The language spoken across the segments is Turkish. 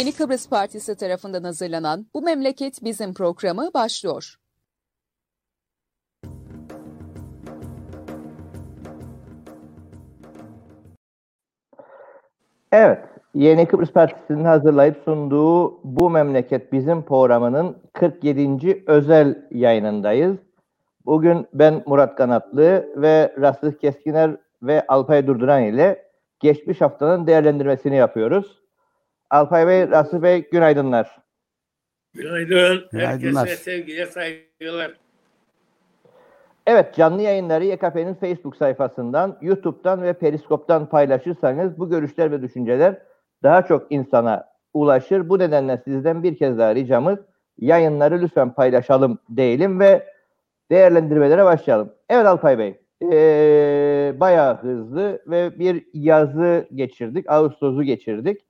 Yeni Kıbrıs Partisi tarafından hazırlanan Bu Memleket Bizim programı başlıyor. Evet, Yeni Kıbrıs Partisi'nin hazırlayıp sunduğu Bu Memleket Bizim programının 47. özel yayınındayız. Bugün ben Murat Kanatlı ve Rastık Keskiner ve Alpay Durduran ile geçmiş haftanın değerlendirmesini yapıyoruz. Alpay Bey, Rastık Bey günaydınlar. Günaydın. Günaydınlar. Herkese sevgiyle saygılar. Evet, canlı yayınları YKP'nin Facebook sayfasından, YouTube'dan ve Periskop'tan paylaşırsanız bu görüşler ve düşünceler daha çok insana ulaşır. Bu nedenle sizden bir kez daha ricamız yayınları lütfen paylaşalım diyelim ve değerlendirmelere başlayalım. Evet Alpay Bey, ee, bayağı hızlı ve bir yazı geçirdik, Ağustos'u geçirdik.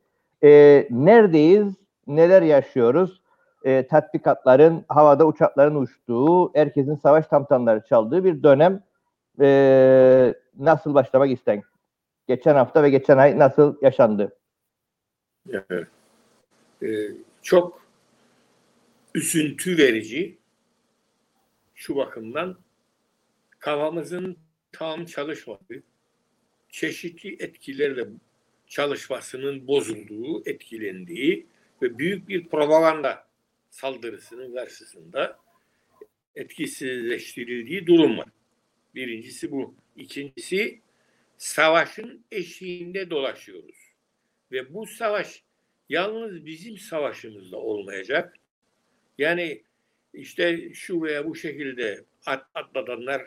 Ee, neredeyiz, neler yaşıyoruz? e, tatbikatların, havada uçakların uçtuğu, herkesin savaş tamtamları çaldığı bir dönem e, nasıl başlamak isten? Geçen hafta ve geçen ay nasıl yaşandı? Evet. Ee, çok üzüntü verici şu bakımdan kafamızın tam çalışmadığı, çeşitli etkilerle çalışmasının bozulduğu, etkilendiği ve büyük bir propaganda saldırısının karşısında etkisizleştirildiği durum var. Birincisi bu. İkincisi savaşın eşiğinde dolaşıyoruz. Ve bu savaş yalnız bizim savaşımızda olmayacak. Yani işte şu veya bu şekilde at, atladanlar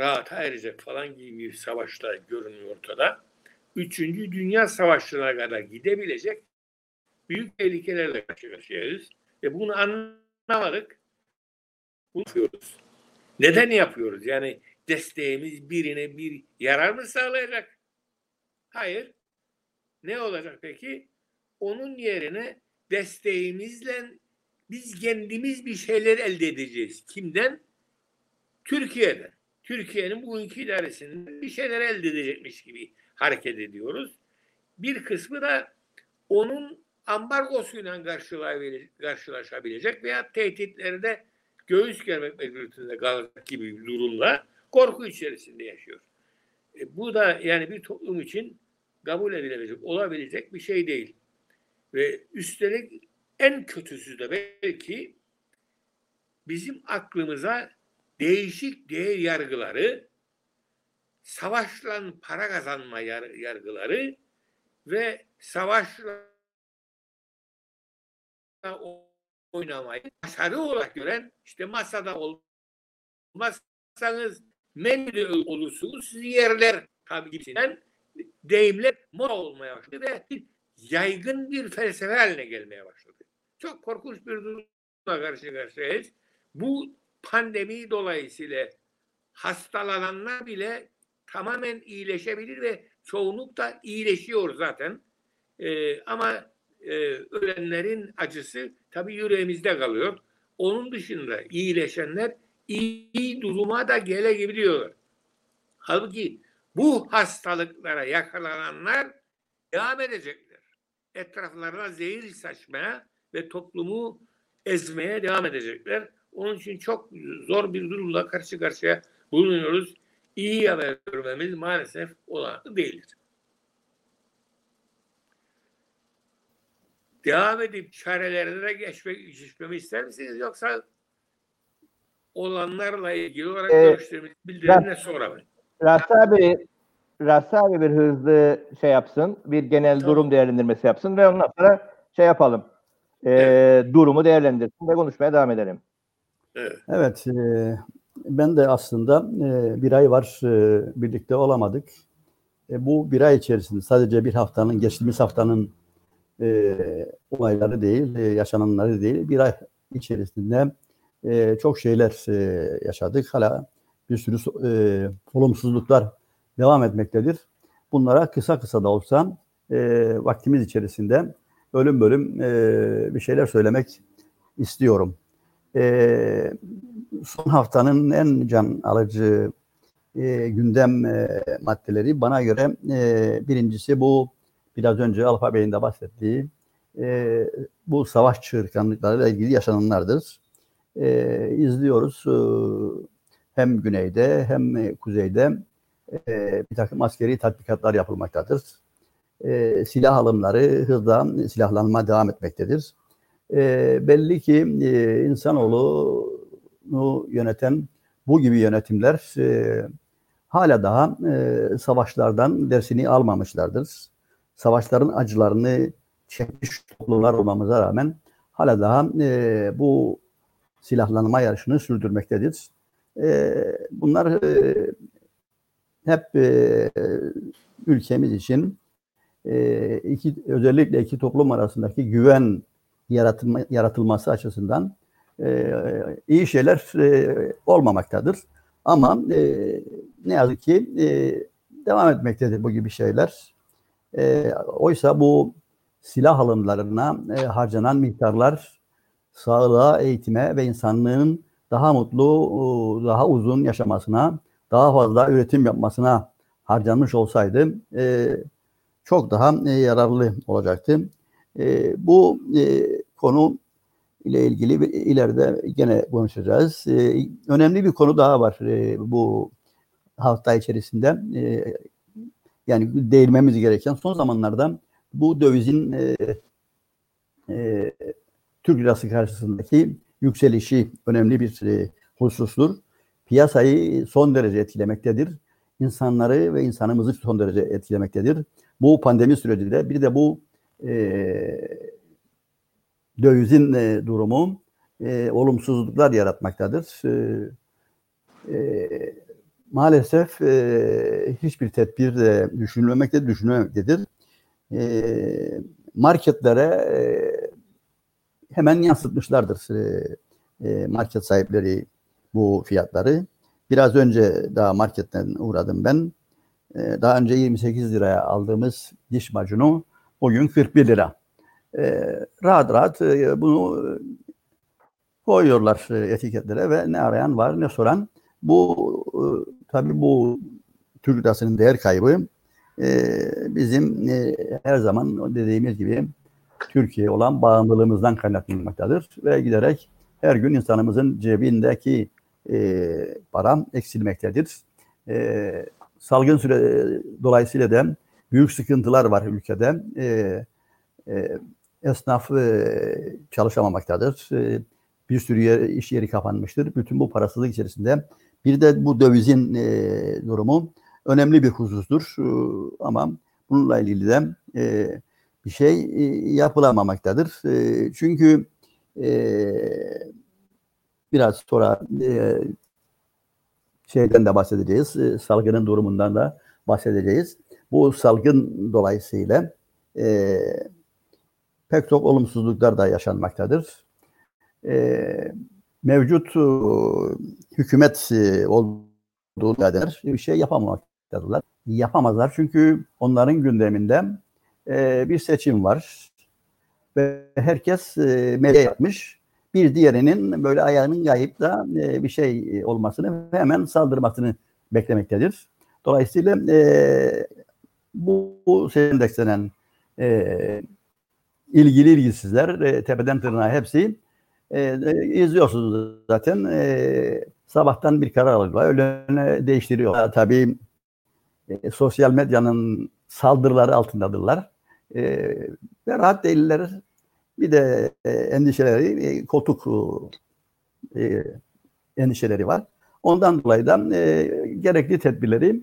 rahat erecek falan gibi bir savaşta görünüyor ortada. Üçüncü Dünya Savaşı'na kadar gidebilecek büyük tehlikelerle karşı karşıyayız. Ve bunu anlamadık. Bunu yapıyoruz. Neden yapıyoruz? Yani desteğimiz birine bir yarar mı sağlayacak? Hayır. Ne olacak peki? Onun yerine desteğimizle biz kendimiz bir şeyler elde edeceğiz. Kimden? Türkiye'den. Türkiye'nin bugünkü idaresinden bir şeyler elde edecekmiş gibi hareket ediyoruz. Bir kısmı da onun ambargosuyla karşılaşabilecek veya tehditleri de göğüs germek mecburiyetinde kalacak gibi bir durumla korku içerisinde yaşıyor. E, bu da yani bir toplum için kabul edilebilecek, olabilecek bir şey değil. Ve üstelik en kötüsü de belki bizim aklımıza değişik değer yargıları, savaşla para kazanma yargıları ve savaşla oynamayı başarı olarak gören işte masada olmazsanız menüde olursunuz yerler tabi gibisinden deyimler moda olmaya başladı ve yaygın bir felsefe haline gelmeye başladı. Çok korkunç bir durumla karşı karşıyayız. Bu pandemi dolayısıyla hastalananlar bile tamamen iyileşebilir ve çoğunlukla iyileşiyor zaten. Ee, ama e, ölenlerin acısı tabii yüreğimizde kalıyor. Onun dışında iyileşenler iyi, iyi duruma da gelebiliyorlar. Halbuki bu hastalıklara yakalananlar devam edecekler. Etraflarına zehir saçmaya ve toplumu ezmeye devam edecekler. Onun için çok zor bir durumla karşı karşıya bulunuyoruz. İyi haber görmemiz maalesef olağanlı değildir. devam edip çarelerine geçmek, geçmemi ister misiniz? Yoksa olanlarla ilgili olarak Ee, görüşlerimizi bildirimle sonra mı? Rasta abi, Rasta abi bir hızlı şey yapsın, bir genel Tamam. durum değerlendirmesi yapsın ve ondan sonra şey yapalım. E, Durumu değerlendirsin ve konuşmaya devam edelim. Evet. Evet, e, ben de aslında e, bir ay var e, birlikte olamadık. E, bu bir ay içerisinde sadece bir haftanın, geçtiğimiz haftanın e, olayları değil, e, yaşananları değil, bir ay içerisinde e, çok şeyler e, yaşadık. Hala bir sürü e, olumsuzluklar devam etmektedir. Bunlara kısa kısa da olsa e, vaktimiz içerisinde bölüm bölüm e, bir şeyler söylemek istiyorum. E, son haftanın en can alıcı e, gündem e, maddeleri bana göre e, birincisi bu biraz önce Alfa Bey'in de bahsettiği e, bu savaş çığırtkanlıklarıyla ilgili yaşananlardır. E, izliyoruz e, hem güneyde hem kuzeyde e, bir takım askeri tatbikatlar yapılmaktadır. E, silah alımları hızla silahlanma devam etmektedir. E, belli ki e, insanoğlunu yöneten bu gibi yönetimler e, hala daha e, savaşlardan dersini almamışlardır. Savaşların acılarını çekmiş toplumlar olmamıza rağmen hala daha e, bu silahlanma yarışını sürdürmektedir. E, bunlar e, hep e, ülkemiz için e, iki özellikle iki toplum arasındaki güven yaratılma, yaratılması açısından e, iyi şeyler e, olmamaktadır. Ama e, ne yazık ki e, devam etmektedir bu gibi şeyler. E, oysa bu silah alımlarına e, harcanan miktarlar sağlığa, eğitime ve insanlığın daha mutlu, daha uzun yaşamasına, daha fazla üretim yapmasına harcanmış olsaydı e, çok daha e, yararlı olacaktı. E, bu e, konu ile ilgili ileride gene konuşacağız. E, önemli bir konu daha var e, bu hafta içerisinde. E, yani değinmemiz gereken son zamanlarda bu dövizin e, e, Türk lirası karşısındaki yükselişi önemli bir e, husustur. Piyasayı son derece etkilemektedir. İnsanları ve insanımızı son derece etkilemektedir. Bu pandemi sürecinde bir de bu e, dövizin e, durumu e, olumsuzluklar yaratmaktadır. E, e, maalesef e, hiçbir tedbir de düşünülmemektedir, düşünülmemektedir. E, marketlere e, hemen yansıtmışlardır e, e, market sahipleri bu fiyatları. Biraz önce daha marketten uğradım ben. E, daha önce 28 liraya aldığımız diş macunu bugün 41 lira. E, rahat rahat e, bunu koyuyorlar e, etiketlere ve ne arayan var ne soran. Bu e, tabii bu Türk lirasının değer kaybı e, bizim e, her zaman dediğimiz gibi Türkiye olan bağımlılığımızdan kaynaklanmaktadır ve giderek her gün insanımızın cebindeki e, para eksilmektedir. E, salgın süre dolayısıyla da büyük sıkıntılar var ülkede. E, e, esnaf e, çalışamamaktadır. E, bir sürü yer, iş yeri kapanmıştır. Bütün bu parasızlık içerisinde bir de bu dövizin e, durumu önemli bir husustur. E, ama bununla ilgili de e, bir şey e, yapılamamaktadır. E, çünkü e, biraz sonra e, şeyden de bahsedeceğiz. E, salgının durumundan da bahsedeceğiz. Bu salgın dolayısıyla e, pek çok olumsuzluklar da yaşanmaktadır. E, mevcut e, hükümet e, olduğu kadar bir şey yapamamaktadılar. Yapamazlar çünkü onların gündeminde e, bir seçim var ve herkes e, medya yapmış. Bir diğerinin böyle ayağının kayıp da e, bir şey olmasını ve hemen saldırmasını beklemektedir. Dolayısıyla e, bu, bu endekslenen e, ilgili ilgisizler e, tepeden tırnağa hepsi e, e, izliyorsunuz zaten. E, sabahtan bir karar alıyorlar. Öğlene değiştiriyorlar. Tabii e, sosyal medyanın saldırıları altındadırlar. E, ve rahat değiller. Bir de e, endişeleri, e, koltuk e, endişeleri var. Ondan dolayı da e, gerekli tedbirleri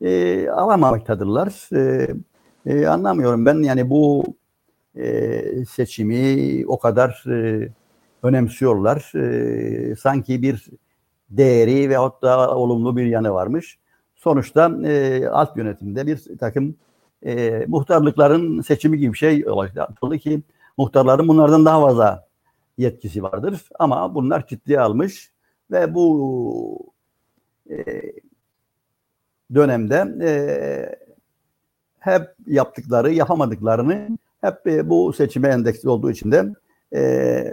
e, alamaktadırlar. E, e, anlamıyorum ben yani bu e, seçimi o kadar e, önemsiyorlar. E, sanki bir değeri veyahut da olumlu bir yanı varmış. Sonuçta e, alt yönetimde bir takım e, muhtarlıkların seçimi gibi bir şey olacak. Ki muhtarların bunlardan daha fazla yetkisi vardır. Ama bunlar ciddiye almış ve bu e, dönemde e, hep yaptıkları, yapamadıklarını hep e, bu seçime endeksli olduğu için de e,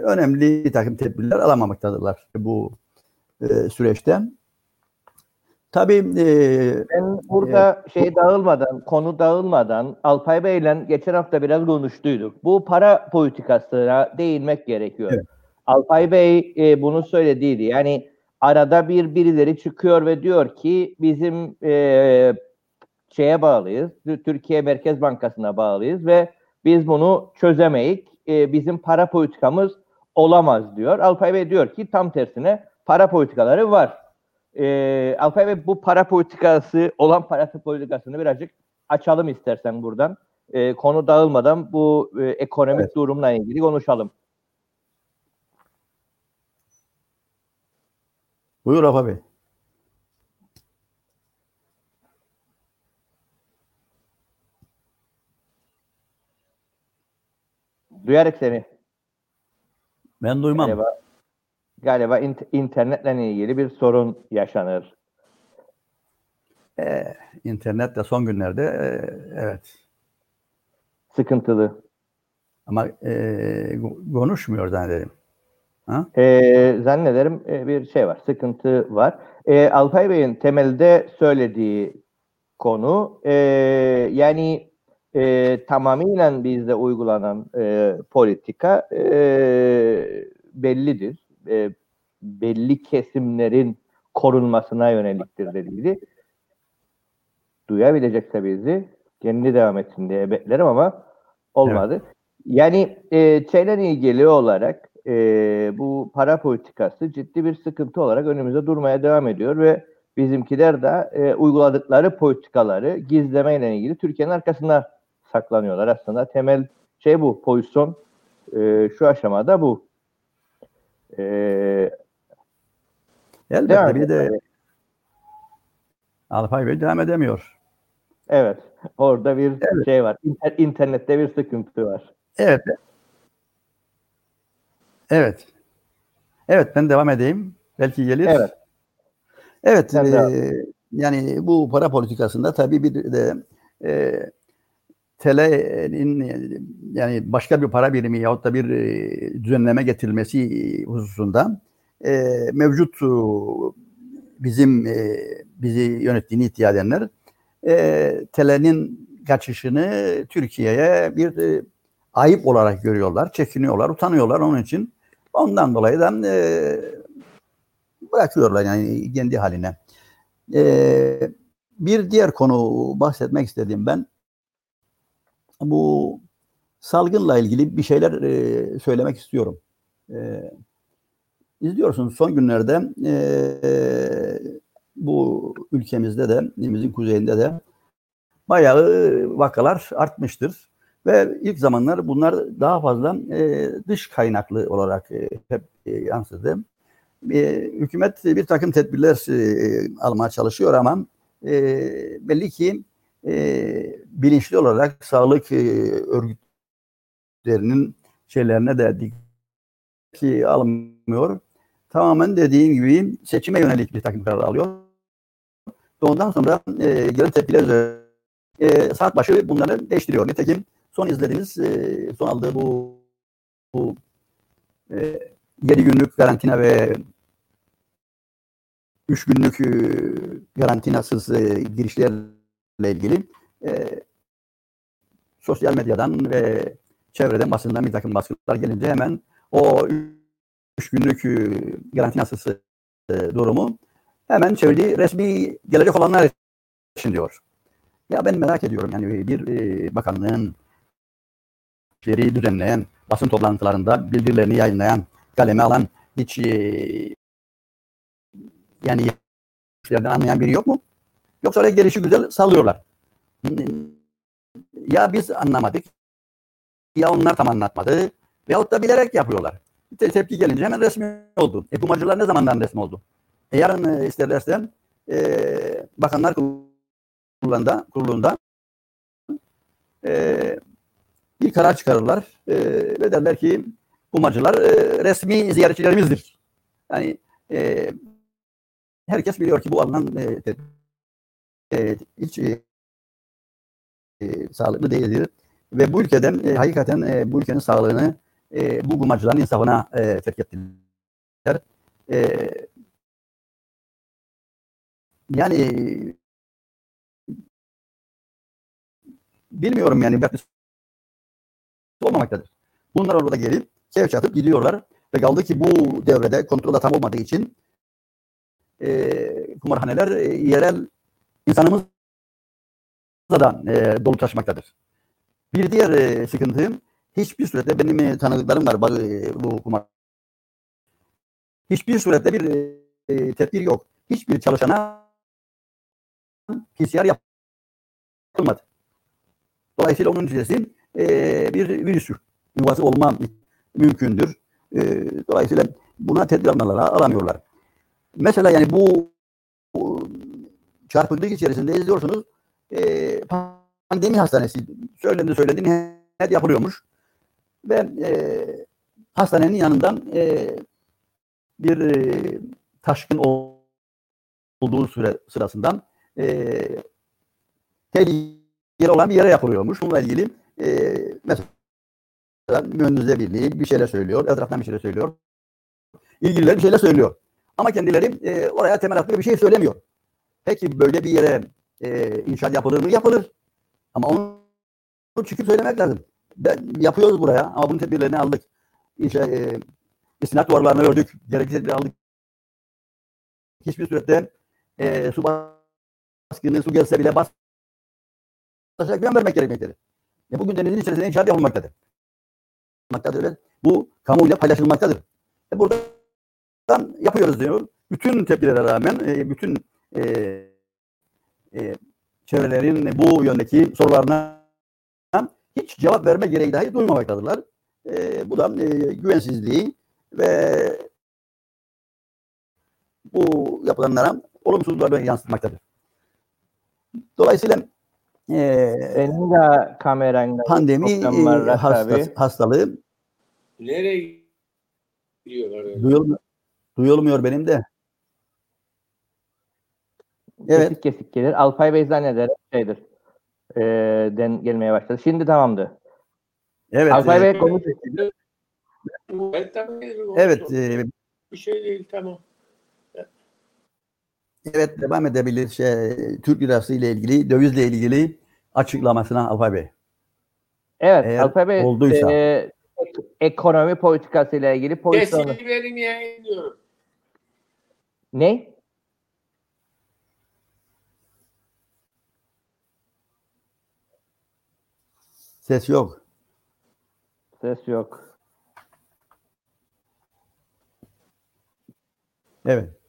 önemli takım tedbirler alamamaktadılar bu e, süreçte. Tabii e, Ben burada şey dağılmadan, konu dağılmadan Alpay Bey'le geçen hafta biraz konuştuyduk. Bu para politikasına değinmek gerekiyor. Evet. Alpay Bey e, bunu söylediydi. Yani arada bir birileri çıkıyor ve diyor ki bizim e, şeye bağlıyız. Türkiye Merkez Bankası'na bağlıyız ve biz bunu çözemeyik. E, bizim para politikamız olamaz diyor. Alpay Bey diyor ki tam tersine para politikaları var. E, Alpay Bey bu para politikası olan para politikasını birazcık açalım istersen buradan. E, konu dağılmadan bu e, ekonomik Evet. durumla ilgili konuşalım. Buyur Rafa Bey. Duyarık seni. Ben duymam. Galiba, galiba int- internetle ilgili bir sorun yaşanır. E, internette son günlerde e, evet Sıkıntılı. ama e, konuşmuyor zannederim. Ha? Ee, zannederim e, bir şey var, sıkıntı var. Ee, Alpay Bey'in temelde söylediği konu e, yani e, tamamıyla bizde uygulanan e, politika e, bellidir. E, belli kesimlerin korunmasına yöneliktir dediydi. Duyabilecekse bizi kendi devam etsin diye beklerim ama olmadı. Yani e, şeyle ilgili olarak e, bu para politikası ciddi bir sıkıntı olarak önümüzde durmaya devam ediyor ve bizimkiler de e, uyguladıkları politikaları gizlemeyle ilgili Türkiye'nin arkasında saklanıyorlar. Aslında temel şey bu, pozisyon e, şu aşamada bu. E, Elbette bir de. Alpay Bey devam edemiyor. Evet, orada bir Evet. şey var. İnter- internette bir sıkıntı var. Evet. Evet. Evet ben devam edeyim. Belki gelir. Evet. Evet. E, yani bu para politikasında tabii bir de e, TL'nin yani başka bir para birimi yahut da bir e, düzenleme getirilmesi hususunda e, mevcut e, bizim e, bizi yönettiğini iddia edenler e, TL'nin kaçışını Türkiye'ye bir e, ayıp olarak görüyorlar, çekiniyorlar, utanıyorlar onun için. Ondan dolayı da e, bırakıyorlar yani kendi haline. E, bir diğer konu bahsetmek istediğim ben bu salgınla ilgili bir şeyler e, söylemek istiyorum. E, izliyorsunuz son günlerde e, bu ülkemizde de, ilimizin kuzeyinde de bayağı vakalar artmıştır. Ve ilk zamanlar bunlar daha fazla e, dış kaynaklı olarak e, hep e, yansıdı. E, hükümet bir takım tedbirler e, almaya çalışıyor ama e, belli ki e, bilinçli olarak sağlık e, örgütlerinin şeylerine de dikkat almıyor. Tamamen dediğim gibi seçime yönelik bir takım karar alıyor. Ondan sonra e, gelen tepkiler üzerine e, saat başı bunları değiştiriyor. Nitekim son izlediğiniz, e, son aldığı bu, bu e, 7 günlük karantina ve 3 günlük e, karantinasız e, girişlerle ilgili e, sosyal medyadan ve çevreden basından bir takım baskılar gelince hemen o 3 günlük e, karantinasız e, durumu hemen çevirdi. Resmi gelecek olanlar için diyor. Ya ben merak ediyorum yani bir e, bakanlığın işleri düzenleyen, basın toplantılarında bildirilerini yayınlayan, kaleme alan hiç e, yani işlerden anlayan biri yok mu? Yoksa öyle gelişi güzel sallıyorlar. Ya biz anlamadık, ya onlar tam anlatmadı, veyahut da bilerek yapıyorlar. Te- tepki gelince hemen resmi oldu. E kumacılar ne zamandan resmi oldu? E yarın e, isterlerse e, Bakanlar Kurulu'nda, kurulunda e, bir karar çıkarırlar e, ve derler ki kumacılar e, resmi ziyaretçilerimizdir. Yani e, herkes biliyor ki bu alınan e, e, hiç e, e, sağlıklı değildir. Ve bu ülkeden e, hakikaten e, bu ülkenin sağlığını e, bu kumacıların insafına e, terk ettiler. E, yani bilmiyorum yani olmamaktadır. Bunlar orada gelip sevç atıp gidiyorlar. Ve kaldı ki bu devrede kontrol tam olmadığı için e, kumarhaneler e, yerel insanımız da e, dolu taşmaktadır. Bir diğer e, sıkıntı hiçbir surette benim e, tanıdıklarım var bu, e, bu kumar. Hiçbir surette bir e, tedbir yok. Hiçbir çalışana PCR yapılmadı. Dolayısıyla onun içerisinde e, bir virüs yuvası olma mümkündür. E, dolayısıyla buna tedbir almaları alamıyorlar. Mesela yani bu, bu çarpıklık içerisinde izliyorsunuz e, pandemi hastanesi söylendi söyledi nihayet yapılıyormuş. Ve e, hastanenin yanından e, bir e, taşkın olduğu süre sırasında e, tehlikeli olan bir yere yapılıyormuş. Bununla ilgili e, mesela mühendisler birliği bir şeyler söylüyor, etraftan bir şeyler söylüyor. İlgililer bir şeyler söylüyor. Ama kendileri e, oraya temel attığı bir şey söylemiyor. Peki böyle bir yere e, inşaat yapılır mı? Yapılır. Ama onu çıkıp söylemek lazım. Ben, yapıyoruz buraya ama bunun tedbirlerini aldık. İşte, e, istinat duvarlarını ördük. Gerekli tedbirleri aldık. Hiçbir surette e, su baskını, su gelse bile basacak güven vermek gerekmektedir. E, bugün denizin içerisinde inşaat yapılmaktadır. Öyle. Bu kamuyla paylaşılmaktadır. E, buradan yapıyoruz diyor. Bütün tepkilere rağmen, e, bütün e, e, çevrelerin bu yöndeki sorularına hiç cevap verme gereği dahi duymamaktadırlar. E, bu da e, güvensizliği ve bu yapılanlara olumsuzluklar yansıtmaktadır. Dolayısıyla e, senin de kameranda pandemi e, hasta, hastalığı nereye gidiyorlar? Duyulmuyor, duyulmuyor benim de. Evet. Kesik kesik gelir. Alpay Bey zannederim şeydir. E, den gelmeye başladı. Şimdi tamamdı. Evet. Alpay evet. Bey konuş. Evet e, bir şey değil tamam. Evet devam edebilir. Şey, Türk lirası ile ilgili, dövizle ilgili açıklamasına Alpay Bey. Evet Eğer Alpay Bey olduysa. E, ekonomi politikası ile ilgili pozisyonu. Kesini verin yayınlıyorum. Ne? Ses yok. Ses yok. Evet.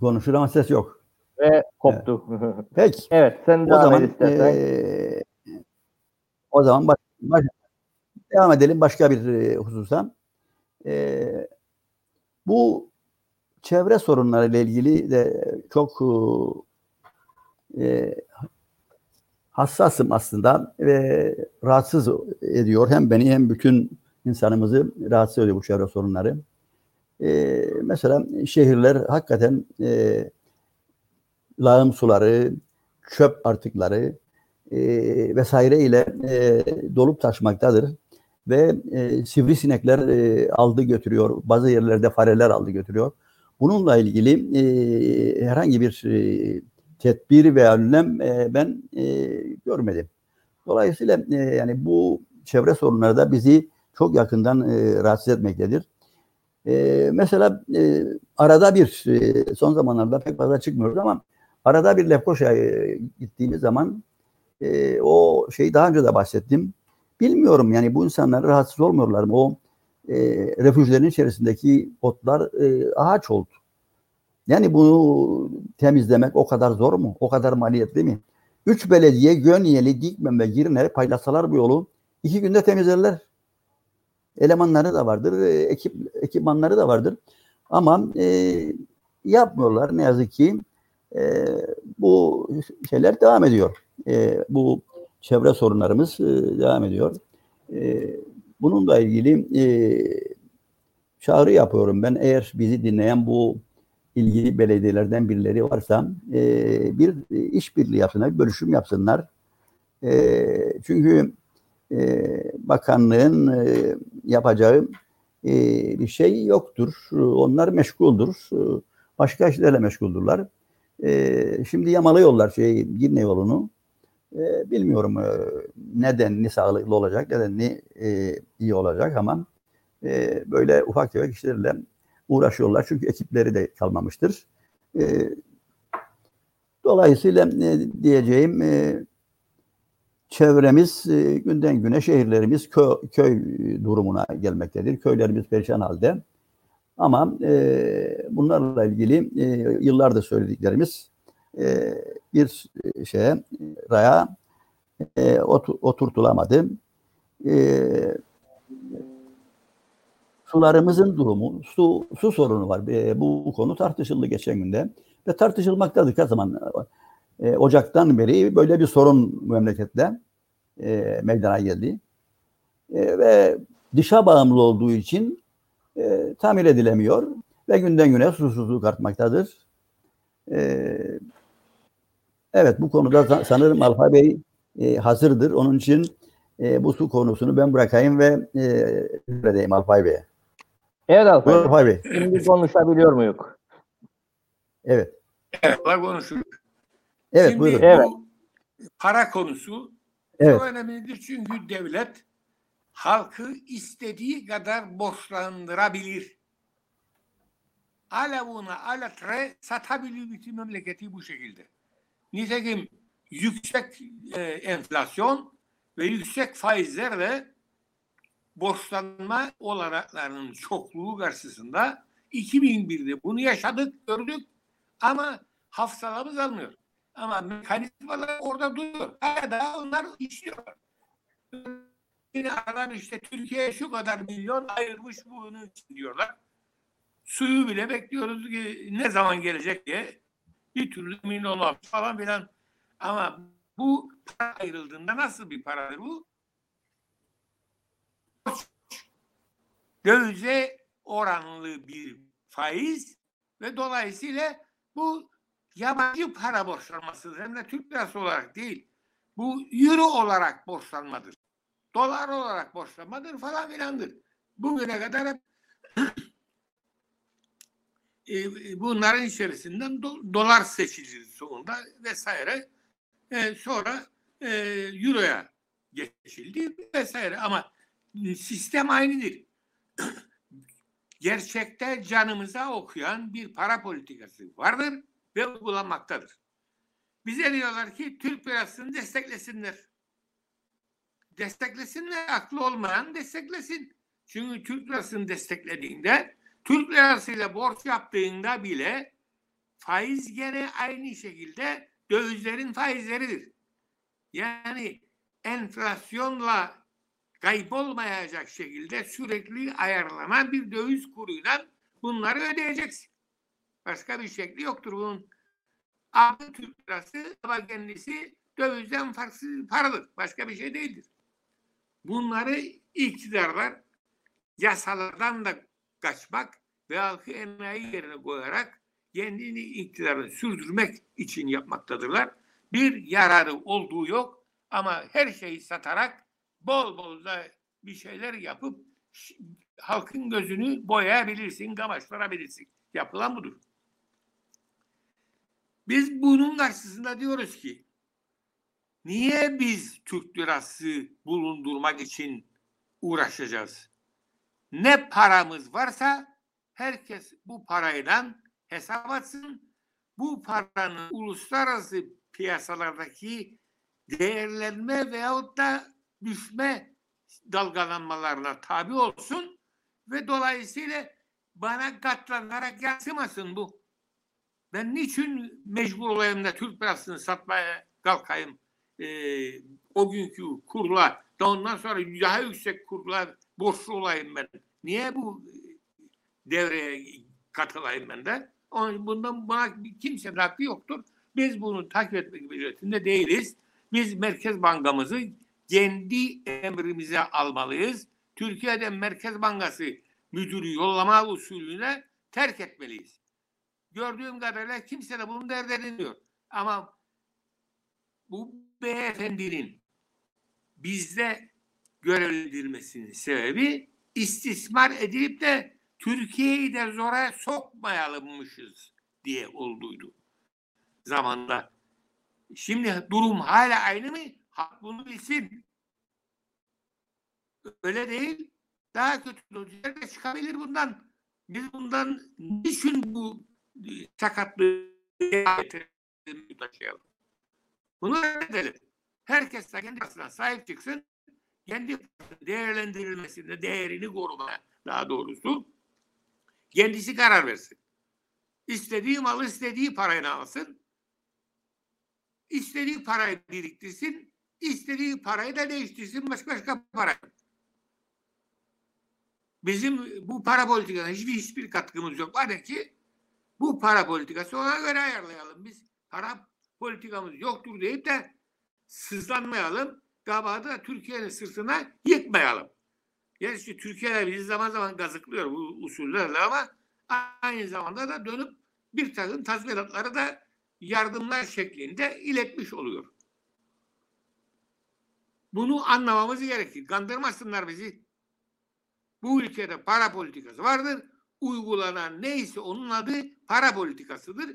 Konuşur ama ses yok. Ve koptu. Evet. Peki. evet sen o devam zaman, et istersen. E, o zaman baş, baş, devam edelim başka bir e, hususa. E, bu çevre sorunları ile ilgili de çok e, hassasım aslında ve rahatsız ediyor. Hem beni hem bütün insanımızı rahatsız ediyor bu çevre sorunları. E, mesela şehirler hakikaten e, lağım suları, çöp artıkları e, vesaire ile e, dolup taşmaktadır. Ve e, sivrisinekler e, aldı götürüyor. Bazı yerlerde fareler aldı götürüyor. Bununla ilgili e, herhangi bir e, tedbir veya önlem e, ben e, görmedim. Dolayısıyla e, yani bu çevre sorunları da bizi çok yakından e, rahatsız etmektedir. E, mesela e, arada bir e, son zamanlarda pek fazla çıkmıyoruz ama arada bir Lefkoşa'ya gittiğimiz zaman e, o şeyi daha önce de bahsettim. Bilmiyorum yani bu insanlar rahatsız olmuyorlar mı? O e, refüjlerin içerisindeki otlar e, ağaç oldu. Yani bunu temizlemek o kadar zor mu? O kadar maliyetli mi? Üç belediye Gönyeli, Dikmen ve Girne paylaşsalar bu yolu iki günde temizlerler. Elemanları da vardır, e, ekip ekipmanları da vardır. Ama e, yapmıyorlar ne yazık ki. E, bu şeyler devam ediyor. E, bu çevre sorunlarımız e, devam ediyor. E, bununla ilgili e, çağrı yapıyorum ben. Eğer bizi dinleyen bu ilgili belediyelerden birileri varsa e, bir işbirliği yapsınlar, bölüşüm yapsınlar. E, çünkü e, bakanlığın e, yapacağı bir şey yoktur. Onlar meşguldür. Başka işlerle meşguldürler. Şimdi yamalıyorlar şey Girne yolunu. Bilmiyorum neden ni sağlıklı olacak, neden ni iyi olacak ama böyle ufak tefek işlerle uğraşıyorlar. Çünkü ekipleri de kalmamıştır. Dolayısıyla diyeceğim çevremiz e, günden güne şehirlerimiz köy, köy durumuna gelmektedir. Köylerimiz perişan halde. Ama e, bunlarla ilgili e, yıllardır söylediklerimiz e, bir şeye raya e, ot, oturtulamadı. E, sularımızın durumu, su, su sorunu var. E, bu konu tartışıldı geçen günde ve tartışılmaktadır her zaman e, Ocak'tan beri böyle bir sorun memlekette e, meydana geldi. E, ve dışa bağımlı olduğu için e, tamir edilemiyor ve günden güne susuzluk artmaktadır. E, evet bu konuda sanırım Alfa Bey e, hazırdır. Onun için e, bu su konusunu ben bırakayım ve e, edeyim Alpay Bey'e. Evet Alpay, Alpay Bey. Şimdi konuşabiliyor muyuz? Evet. Evet, konuşuruz. Evet Şimdi buyurun. bu Evet. para konusu Evet. çok önemlidir çünkü devlet halkı istediği kadar borçlandırabilir. Alavuna alatre satabilir bütün memleketi bu şekilde. Nitekim yüksek e, enflasyon ve yüksek faizlerle borçlanma olanaklarının çokluğu karşısında 2001'de bunu yaşadık, gördük ama hafızalarımız almıyor. Ama mekanizmalar orada duruyor. Hala onlar işliyorlar. Yine aradan işte Türkiye'ye şu kadar milyon ayırmış bunun için diyorlar. Suyu bile bekliyoruz ki ne zaman gelecek diye. Bir türlü emin olamam falan filan. Ama bu para ayrıldığında nasıl bir paradır bu? Dövize oranlı bir faiz ve dolayısıyla bu yabancı para borçlanmasıdır. Hem de Türk lirası olarak değil. Bu euro olarak borçlanmadır. Dolar olarak borçlanmadır falan filandır. Bugüne kadar hep e, bunların içerisinden do, dolar seçildi sonunda vesaire. E, sonra e, euroya geçildi vesaire. Ama sistem aynıdır. Gerçekte canımıza okuyan bir para politikası vardır ve uygulanmaktadır. Bize diyorlar ki Türk lirasını desteklesinler. Desteklesinler, aklı olmayan desteklesin. Çünkü Türk lirasını desteklediğinde, Türk lirasıyla borç yaptığında bile faiz gene aynı şekilde dövizlerin faizleridir. Yani enflasyonla kaybolmayacak şekilde sürekli ayarlanan bir döviz kuruyla bunları ödeyeceksin. Başka bir şekli yoktur bunun. Adı Türk lirası ama kendisi dövizden farksız paradır. Başka bir şey değildir. Bunları iktidarlar yasalardan da kaçmak ve halkı enayi yerine koyarak kendini iktidarını sürdürmek için yapmaktadırlar. Bir yararı olduğu yok ama her şeyi satarak bol bol da bir şeyler yapıp halkın gözünü boyayabilirsin, kamaştırabilirsin. Yapılan budur. Biz bunun karşısında diyoruz ki niye biz Türk lirası bulundurmak için uğraşacağız? Ne paramız varsa herkes bu parayla hesap atsın. Bu paranın uluslararası piyasalardaki değerlenme veyahut da düşme dalgalanmalarına tabi olsun ve dolayısıyla bana katlanarak yansımasın bu. Ben niçin mecbur olayım da Türk parasını satmaya kalkayım e, o günkü kurla da ondan sonra daha yüksek kurla borçlu olayım ben. Niye bu devreye katılayım ben de? Onun, bundan buna kimsenin hakkı yoktur. Biz bunu takip etmek mecburiyetinde değiliz. Biz Merkez Bankamızı kendi emrimize almalıyız. Türkiye'de Merkez Bankası müdürü yollama usulüne terk etmeliyiz. Gördüğüm kadarıyla kimse de bunu dert. Ama bu beyefendinin bizde görevlendirilmesinin sebebi istismar edilip de Türkiye'yi de zora sokmayalımmışız diye olduydu zamanda. Şimdi durum hala aynı mı? Halk bunu bilsin. Öyle değil. Daha kötü da çıkabilir bundan. Biz bundan niçin bu sakatlığı taşıyalım? Bunu edelim. Herkes de kendi aslına sahip çıksın. Kendi değerlendirilmesinde değerini korumaya daha doğrusu kendisi karar versin. İstediği malı istediği parayla alsın. İstediği parayı biriktirsin. istediği parayı da değiştirsin başka başka para. Bizim bu para politikasına hiçbir, hiçbir katkımız yok. Var ki bu para politikası ona göre ayarlayalım. Biz para politikamız yoktur deyip de sızlanmayalım. Gabada Türkiye'nin sırtına yıkmayalım. Gerçi Türkiye bizi zaman zaman gazıklıyor bu usullerle ama aynı zamanda da dönüp bir takım tazminatları da yardımlar şeklinde iletmiş oluyor. Bunu anlamamız gerekir. Kandırmasınlar bizi. Bu ülkede para politikası vardır. Uygulanan neyse onun adı para politikasıdır.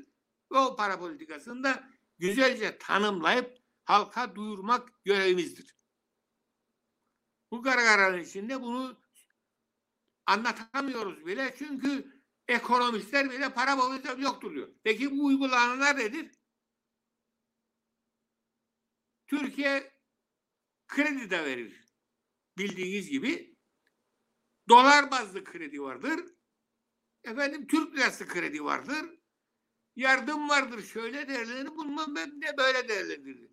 Ve o para politikasını da güzelce tanımlayıp halka duyurmak görevimizdir. Bu gargaranın içinde bunu anlatamıyoruz bile çünkü ekonomistler bile para politikası yoktur diyor. Peki bu uygulananlar nedir? Türkiye kredi de verir. Bildiğiniz gibi dolar bazlı kredi vardır. Efendim Türk lirası kredi vardır. Yardım vardır. Şöyle değerlendirir. Bundan de böyle değerlendirir.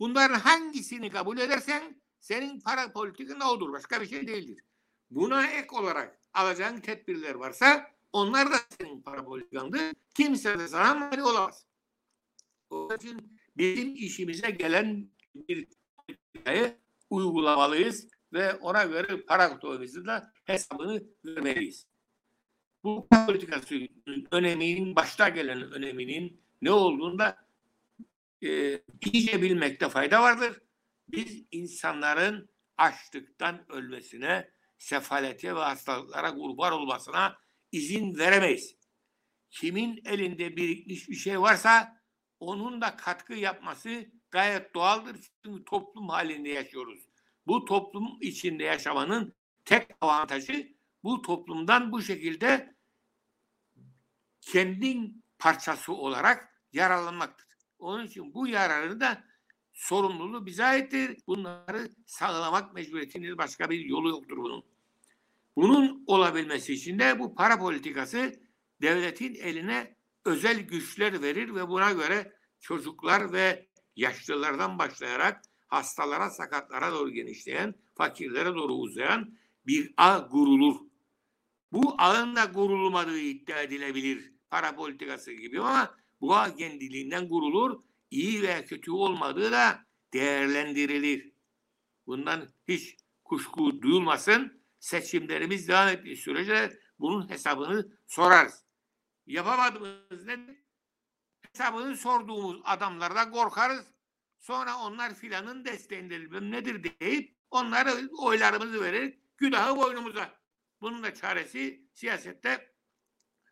Bunların hangisini kabul edersen senin para politikan odur. Başka bir şey değildir. Buna ek olarak alacağın tedbirler varsa onlar da senin para politikandır. Kimse de sana mani olamaz. O için bizim işimize gelen bir politikayı uygulamalıyız ve ona göre para kutumuzun da hesabını vermeliyiz. Bu politikası öneminin, başta gelen öneminin ne olduğunda e, iyice bilmekte fayda vardır. Biz insanların açlıktan ölmesine, sefalete ve hastalıklara kurban olmasına izin veremeyiz. Kimin elinde birikmiş bir şey varsa onun da katkı yapması gayet doğaldır. Çünkü toplum halinde yaşıyoruz. Bu toplum içinde yaşamanın tek avantajı bu toplumdan bu şekilde kendin parçası olarak yararlanmaktır. Onun için bu yararı da sorumluluğu bize aittir. Bunları sağlamak mecburiyetiniz başka bir yolu yoktur bunun. Bunun olabilmesi için de bu para politikası devletin eline özel güçler verir ve buna göre çocuklar ve yaşlılardan başlayarak hastalara, sakatlara doğru genişleyen, fakirlere doğru uzayan bir ağ kurulur. Bu ağın da kurulmadığı iddia edilebilir para politikası gibi ama ağ kendiliğinden kurulur. iyi veya kötü olmadığı da değerlendirilir. Bundan hiç kuşku duyulmasın. Seçimlerimiz devam ettiği sürece bunun hesabını sorarız. Yapamadığımız ne? Hesabını sorduğumuz adamlardan korkarız. Sonra onlar filanın desteğindedir, nedir deyip onlara oylarımızı verir. Günahı boynumuza. Bunun da çaresi siyasette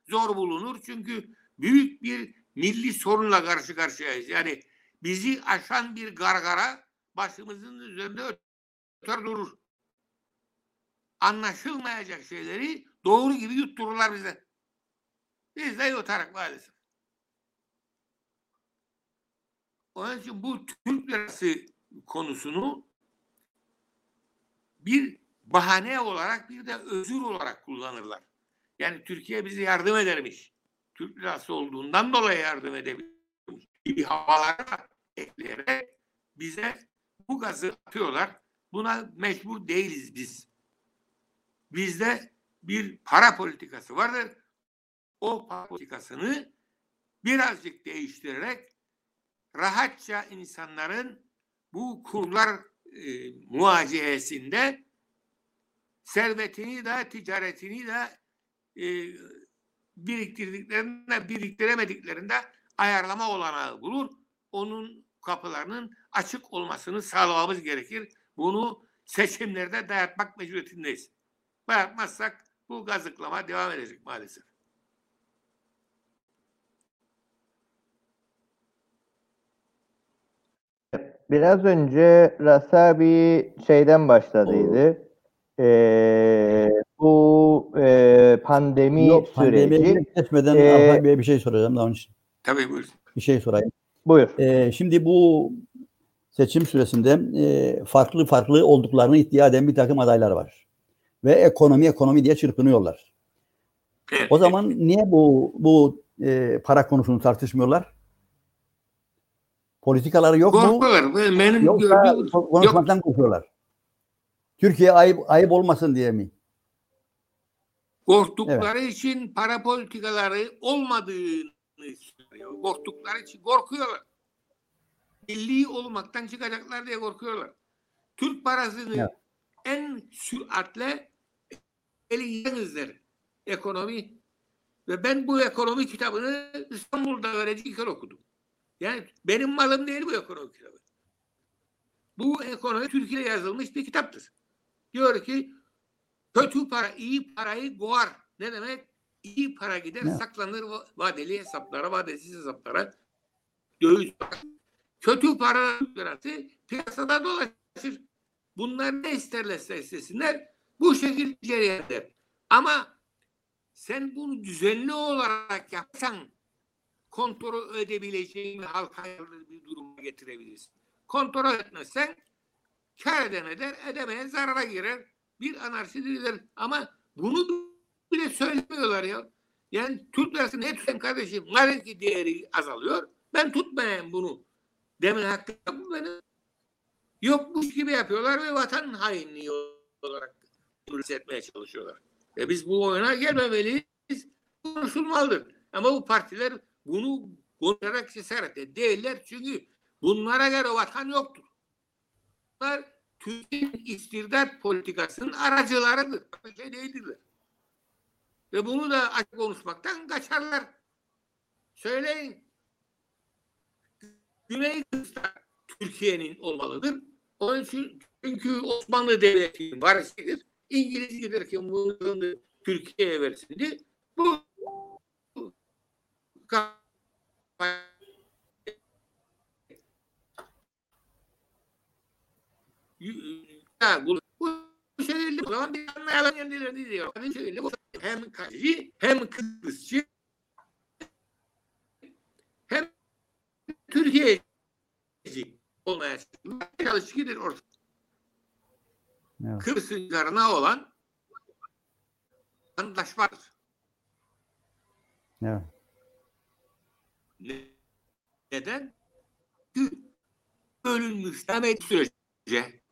zor bulunur. Çünkü büyük bir milli sorunla karşı karşıyayız. Yani bizi aşan bir gargara başımızın üzerinde öter durur. Anlaşılmayacak şeyleri doğru gibi yuttururlar bize. Biz de yutarak maalesef. Onun için bu Türk lirası konusunu bir bahane olarak bir de özür olarak kullanırlar. Yani Türkiye bize yardım edermiş. Türk lirası olduğundan dolayı yardım edebilmiş. Bir havalara ekleyerek bize bu gazı atıyorlar. Buna mecbur değiliz biz. Bizde bir para politikası vardır. O para politikasını birazcık değiştirerek rahatça insanların bu kurlar e, muaciyesinde servetini de ticaretini de e, biriktirdiklerinde biriktiremediklerinde ayarlama olanağı bulur. Onun kapılarının açık olmasını sağlamamız gerekir. Bunu seçimlerde dayatmak mecburiyetindeyiz. Bırakmazsak bu gazıklama devam edecek maalesef. Biraz önce Rasa bir şeyden başladıydı. Ee, bu e, pandemi Yok, süreci. geçmeden Alpay Bey'e bir şey soracağım. Daha önce Tabii buyurun. bir şey sorayım. Buyur. Ee, şimdi bu seçim süresinde e, farklı farklı olduklarını iddia eden bir takım adaylar var. Ve ekonomi ekonomi diye çırpınıyorlar. Evet. O zaman niye bu bu e, para konusunu tartışmıyorlar? Politikaları yok mu? Korkuyorlar. Benim- Benim Yoksa gördüğüm ko- konuşmaktan korkuyorlar. Türkiye ayıp ayıp olmasın diye mi? Korktukları için para politikaları olmadığını söylüyor. Korktukları için korkuyorlar. Milli olmaktan çıkacaklar diye korkuyorlar. Türk parasını Evet. en süratle elinizler. Ekonomi ve ben bu ekonomi kitabını İstanbul'da öğrenci kere okudum. Yani benim malım değil bu ekonomi kitabı. Bu ekonomi Türkiye'de yazılmış bir kitaptır. Diyor ki kötü para iyi parayı boğar. Ne demek? İyi para gider Ne? saklanır va- vadeli hesaplara, vadesiz hesaplara. Döviz Kötü para lirası piyasada dolaşır. Bunlar ne isterlerse istesinler bu şekilde cereyanlar. Ama sen bunu düzenli olarak yapsan kontrol edebileceğin ve halka bir duruma getirebilirsin. Kontrol etmezsen kar eden eder, edemeyen zarara girer. Bir anarşi değildir. Ama bunu bile söylemiyorlar ya. Yani Türk lirası ne tutayım kardeşim? Madem ki değeri azalıyor. Ben tutmayayım bunu. Demin hakkı benim? Yokmuş gibi yapıyorlar ve vatan hainliği olarak etmeye çalışıyorlar. E biz bu oyuna gelmemeliyiz. Konuşulmalıdır. Ama bu partiler bunu konuşarak cesaret değiller. Çünkü bunlara göre vatan yoktur. Bunlar Türkiye'nin istibdat politikasının aracılarıdır. Şey değildirler. Ve bunu da açık konuşmaktan kaçarlar. Söyleyin. Güney Kıbrıs'ta Türkiye'nin olmalıdır. Onun için çünkü Osmanlı Devleti'nin varisidir. İngiliz giderken bunu Türkiye'ye versildi. Bu Ya, bu, bu şekilde o zaman bir anlayalım kendilerini diyor. Hani şöyle bu hem Kacı hem Kıbrısçı hem Türkiye'ci olmaya çalışkidir orada. Evet. Kıbrıs'ın karına olan anlaşmadır. Evet. Ne- Neden? Çünkü bölünmüş demek sürece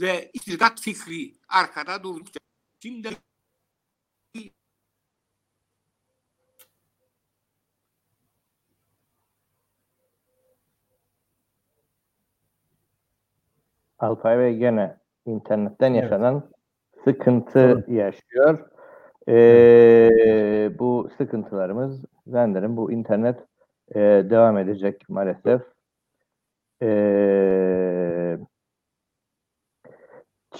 ve istidat fikri arkada durdukça şimdi Alpay Bey gene internetten Evet. yaşanan sıkıntı Sorun. yaşıyor. Ee, bu sıkıntılarımız zannederim bu internet e, devam edecek maalesef. Ee,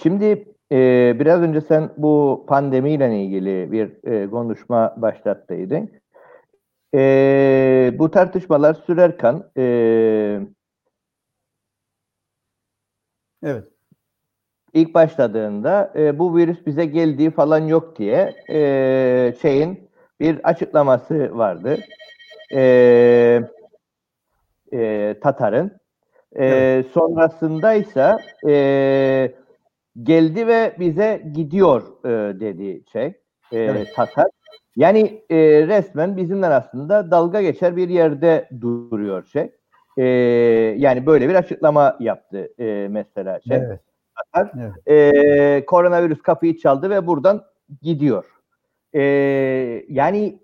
şimdi e, biraz önce sen bu pandemiyle ilgili bir e, konuşma başlattıydın. Ee, bu tartışmalar sürerken e, Evet. ilk başladığında e, bu virüs bize geldiği falan yok diye e, şeyin bir açıklaması vardı. E, e, Tatar'ın. E, Evet. Sonrasında ise e, geldi ve bize gidiyor e, dedi şey e, Evet. Tatar. Yani e, resmen bizimle aslında dalga geçer bir yerde duruyor şey. E, yani böyle bir açıklama yaptı e, mesela şey. Evet. Tatar. Evet. Ee, koronavirüs kapıyı çaldı ve buradan gidiyor. Ee, yani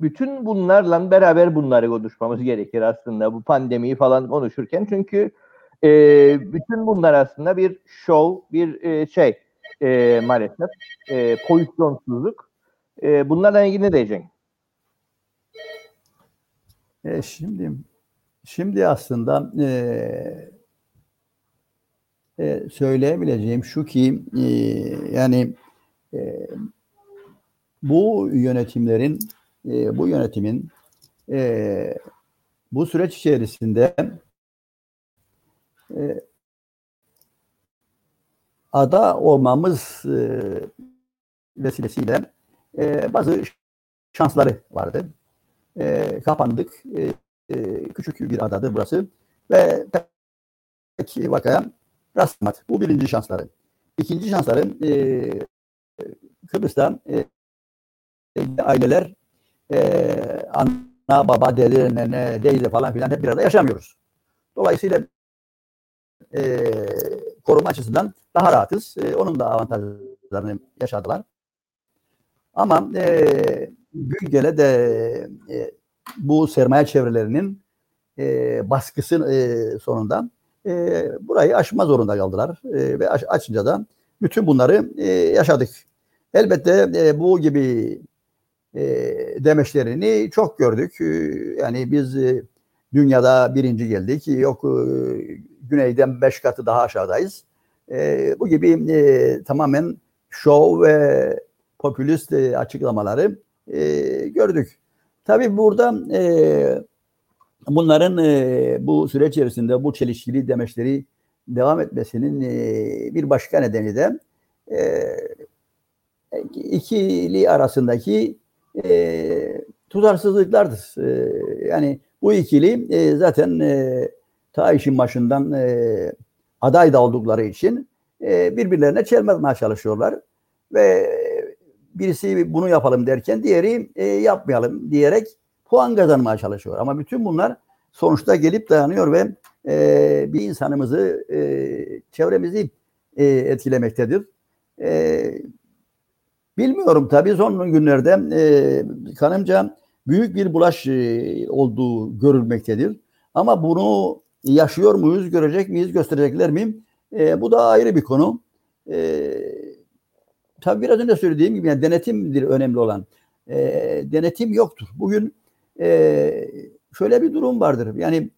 bütün bunlarla beraber bunları konuşmamız gerekir aslında bu pandemiyi falan konuşurken çünkü e, bütün bunlar aslında bir show, bir e, şey e, maalesef e, pozisyonsuzluk. E, bunlarla ilgili ne diyeceksin? E, şimdi şimdi aslında e, e, söyleyebileceğim şu ki e, yani e, bu yönetimlerin e, bu yönetimin e, bu süreç içerisinde e, ada olmamız e, vesilesiyle e, bazı şansları vardı. E, kapandık. Küçük bir adadır burası. Ve pek vakaya rastlamadı. Bu birinci şansları. İkinci şansları e, Kıbrıs'ta aileler ana baba dede nene teyze falan filan hep bir arada yaşamıyoruz. Dolayısıyla e, koruma açısından daha rahatız. E, onun da avantajlarını yaşadılar. Ama e, Güngele de e, bu sermaye çevrelerinin e, baskısı e, sonunda e, burayı aşma zorunda kaldılar. E, ve aş, açınca da bütün bunları e, yaşadık. Elbette e, bu gibi e, demeçlerini çok gördük. E, yani biz e, dünyada birinci geldik. Yok e, güneyden beş katı daha aşağıdayız. E, bu gibi e, tamamen şov ve popülist e, açıklamaları e, gördük. Tabii burada e, bunların e, bu süreç içerisinde bu çelişkili demeçleri devam etmesinin e, bir başka nedeni de e, ikili arasındaki e, tutarsızlıklardır. E, yani bu ikili e, zaten e, ta işin başından e, aday da oldukları için e, birbirlerine çelmezmeye çalışıyorlar ve birisi bunu yapalım derken diğeri e, yapmayalım diyerek puan kazanmaya çalışıyor. Ama bütün bunlar sonuçta gelip dayanıyor ve e, bir insanımızı, e, çevremizi e, etkilemektedir. E, bilmiyorum tabii son günlerde e, kanımca büyük bir bulaş e, olduğu görülmektedir. Ama bunu yaşıyor muyuz, görecek miyiz, gösterecekler mi? E, bu da ayrı bir konu. E, tabii biraz önce söylediğim gibi yani denetimdir önemli olan. E, denetim yoktur. Bugün e, şöyle bir durum vardır. Yani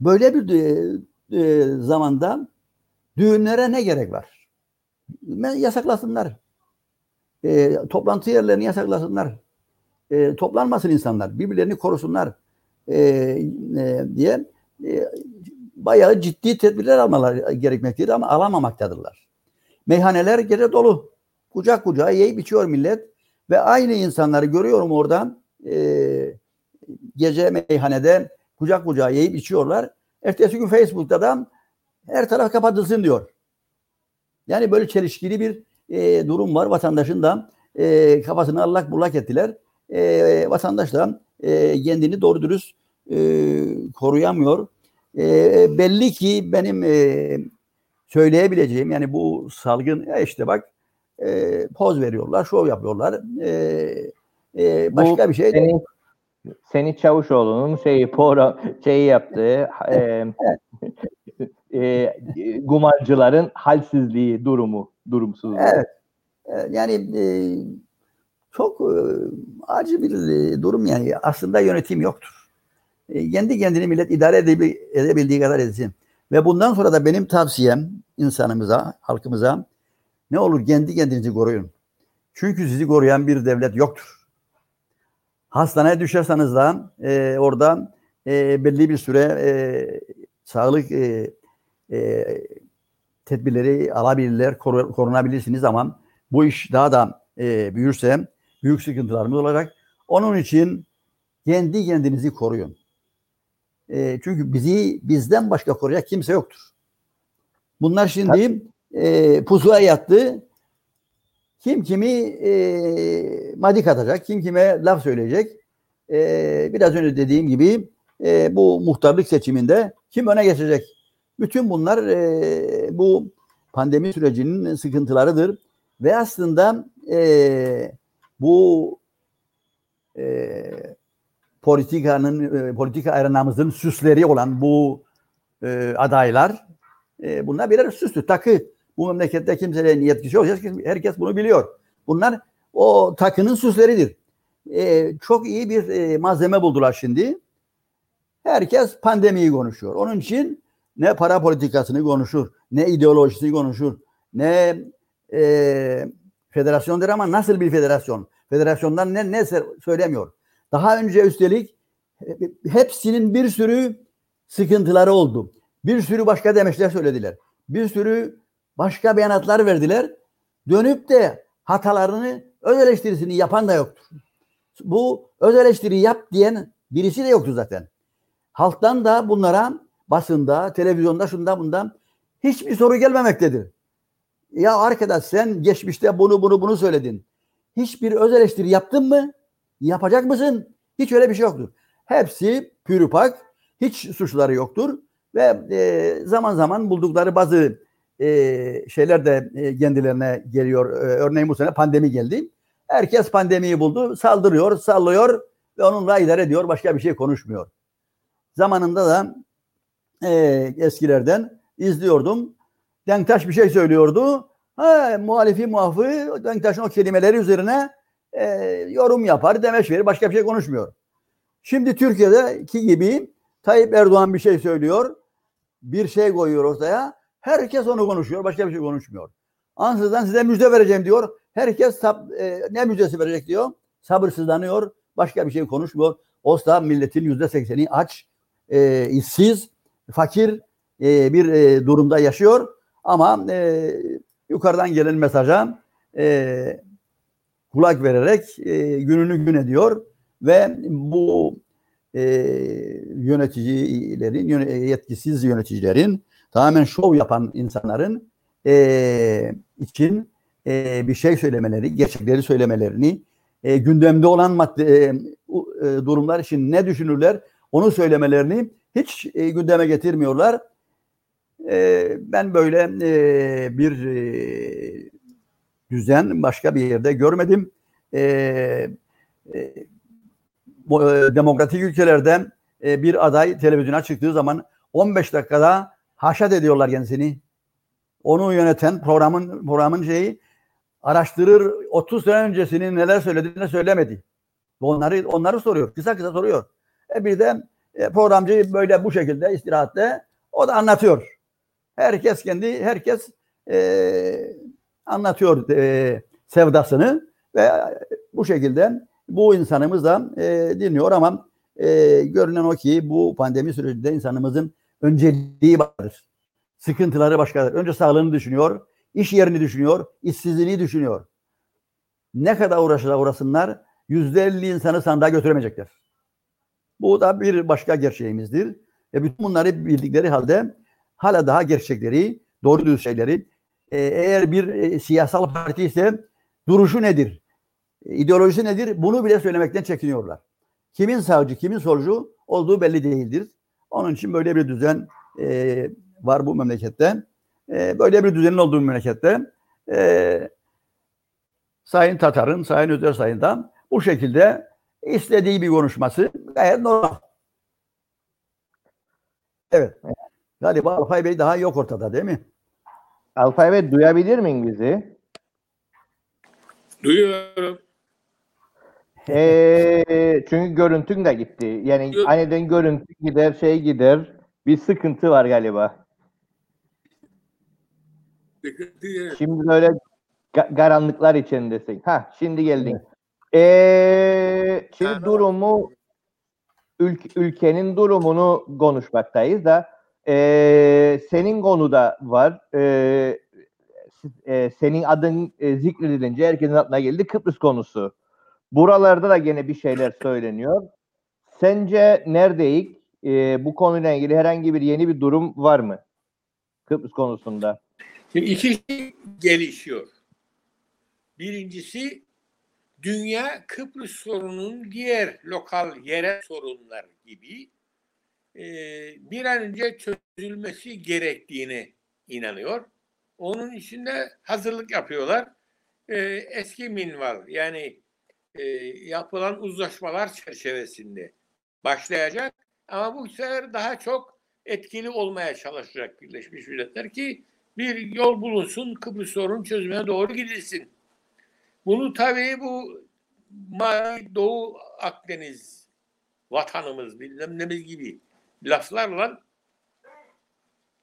böyle bir e, e, zamanda düğünlere ne gerek var? Yasaklasınlar. E, toplantı yerlerini yasaklasınlar. E, toplanmasın insanlar. Birbirlerini korusunlar e, e, diye e, bayağı ciddi tedbirler almalar gerekmektedir ama alamamaktadırlar. Meyhaneler gece dolu. Kucak kucağa yiyip içiyor millet. Ve aynı insanları görüyorum oradan e, gece meyhanede kucak kucağa yiyip içiyorlar. Ertesi gün Facebook'ta da her taraf kapatılsın diyor. Yani böyle çelişkili bir e, durum var. Vatandaşın da e, kafasını allak bullak ettiler. E, vatandaş da e, kendini doğru dürüst e, koruyamıyor. E, belli ki benim e, söyleyebileceğim yani bu salgın ya işte bak e, poz veriyorlar, şov yapıyorlar. E, e, başka Bu bir şey senin, değil. Seni Çavuşoğlu'nun şeyi poro şeyi yaptığı e, e, gumarcıların halsizliği durumu, durumsuzluğu. Evet. E, Yani e, çok e, acı bir e, durum yani. Aslında yönetim yoktur. E, kendi kendini millet idare edebil- edebildiği kadar etsin. Ve bundan sonra da benim tavsiyem insanımıza, halkımıza ne olur kendi kendinizi koruyun. Çünkü sizi koruyan bir devlet yoktur. Hastaneye düşerseniz de e, orada e, belli bir süre e, sağlık e, e, tedbirleri alabilirler, koru- korunabilirsiniz ama bu iş daha da e, büyürse büyük sıkıntılarımız olacak. Onun için kendi kendinizi koruyun. E, çünkü bizi bizden başka koruyacak kimse yoktur. Bunlar şimdi e, pusuya yattı. Kim kimi e, madik atacak, kim kime laf söyleyecek. E, biraz önce dediğim gibi e, bu muhtarlık seçiminde kim öne geçecek? Bütün bunlar e, bu pandemi sürecinin sıkıntılarıdır. Ve aslında e, bu e, politikanın, e, politika arenamızın süsleri olan bu e, adaylar e, bunlar birer süslü takı. Bu memlekette kimsenin yetkisi yok. Herkes, herkes bunu biliyor. Bunlar o takının süsleridir. E, çok iyi bir e, malzeme buldular şimdi. Herkes pandemiyi konuşuyor. Onun için ne para politikasını konuşur, ne ideolojisini konuşur, ne e, Federasyondur ama nasıl bir federasyon? Federasyondan ne, ne söylemiyor. Daha önce üstelik hepsinin bir sürü sıkıntıları oldu. Bir sürü başka demeçler söylediler. Bir sürü başka beyanatlar verdiler. Dönüp de hatalarını öz eleştirisini yapan da yoktur. Bu öz eleştiri yap diyen birisi de yoktu zaten. Halktan da bunlara basında, televizyonda, şunda bundan hiçbir soru gelmemektedir. Ya arkadaş sen geçmişte bunu bunu bunu söyledin. Hiçbir öz eleştiri yaptın mı? Yapacak mısın? Hiç öyle bir şey yoktur. Hepsi pürüpak, hiç suçları yoktur ve e, zaman zaman buldukları bazı e, şeyler de e, kendilerine geliyor. E, örneğin bu sene pandemi geldi. Herkes pandemiyi buldu, saldırıyor, sallıyor ve onunla idare ediyor. Başka bir şey konuşmuyor. Zamanında da e, eskilerden izliyordum. Denktaş bir şey söylüyordu. Ha, muhalifi muafı Denktaş'ın o kelimeleri üzerine e, yorum yapar, demeç verir. Başka bir şey konuşmuyor. Şimdi Türkiye'deki gibi Tayyip Erdoğan bir şey söylüyor. Bir şey koyuyor ortaya. Herkes onu konuşuyor. Başka bir şey konuşmuyor. Ansızdan size müjde vereceğim diyor. Herkes sab, e, ne müjdesi verecek diyor. Sabırsızlanıyor. Başka bir şey konuşmuyor. Oysa milletin yüzde sekseni aç, e, işsiz, fakir e, bir e, durumda yaşıyor. Ama e, yukarıdan gelen mesaja e, kulak vererek e, gününü gün ediyor ve bu e, yöneticilerin, yetkisiz yöneticilerin, tamamen şov yapan insanların e, için e, bir şey söylemeleri, gerçekleri söylemelerini, e, gündemde olan madde, e, e, durumlar için ne düşünürler, onu söylemelerini hiç e, gündeme getirmiyorlar. E, ben böyle e, bir e, düzen başka bir yerde görmedim. E, e, e, demokratik ülkelerde e, bir aday televizyona çıktığı zaman 15 dakikada haşat ediyorlar kendisini. Onu yöneten programın programın şeyi araştırır 30 sene öncesini neler söylediğini söylemedi. Onları onları soruyor. Kısa kısa soruyor. E bir de e, programcı böyle bu şekilde istirahatte o da anlatıyor. Herkes kendi herkes e, anlatıyor e, sevdasını ve bu şekilde bu insanımız da e, dinliyor ama e, görünen o ki bu pandemi sürecinde insanımızın önceliği vardır. Sıkıntıları başkadır. Önce sağlığını düşünüyor, iş yerini düşünüyor, işsizliğini düşünüyor. Ne kadar uğraşırlar uğrasınlar, yüzde elli insanı sandığa götüremeyecekler. Bu da bir başka gerçeğimizdir. Ve bütün bunları bildikleri halde hala daha gerçekleri, doğru düz şeyleri, e, eğer bir e, siyasal parti ise duruşu nedir? ideolojisi nedir? Bunu bile söylemekten çekiniyorlar. Kimin savcı, kimin solcu olduğu belli değildir. Onun için böyle bir düzen e, var bu memlekette. E, böyle bir düzenin olduğu memlekette e, Sayın Tatar'ın, Sayın Özer Sayın'dan bu şekilde istediği bir konuşması gayet normal. Evet. Galiba Alpay Bey daha yok ortada değil mi? Alpay Bey duyabilir miyim bizi? Duyuyorum. Ee, çünkü görüntün de gitti. Yani Yok. aniden görüntü gider, şey gider. Bir sıkıntı var galiba. Şimdi böyle ga- karanlıklar içindesin. Ha, şimdi geldin. Ee, şimdi durumu ülk- ülkenin durumunu konuşmaktayız da ee, senin konuda var. Siz- ee, senin adın e, zikredilince herkesin aklına geldi Kıbrıs konusu. Buralarda da gene bir şeyler söyleniyor. Sence neredeyik? Ee, bu konuyla ilgili herhangi bir yeni bir durum var mı? Kıbrıs konusunda. Şimdi iki şey gelişiyor. Birincisi dünya Kıbrıs sorununun diğer lokal yerel sorunlar gibi bir an önce çözülmesi gerektiğine inanıyor. Onun için de hazırlık yapıyorlar. E, eski minval yani yapılan uzlaşmalar çerçevesinde başlayacak. Ama bu sefer daha çok etkili olmaya çalışacak Birleşmiş Milletler ki bir yol bulunsun Kıbrıs sorunun çözümüne doğru gidilsin. Bunu tabii bu Mavi Doğu Akdeniz vatanımız bilmem gibi laflarla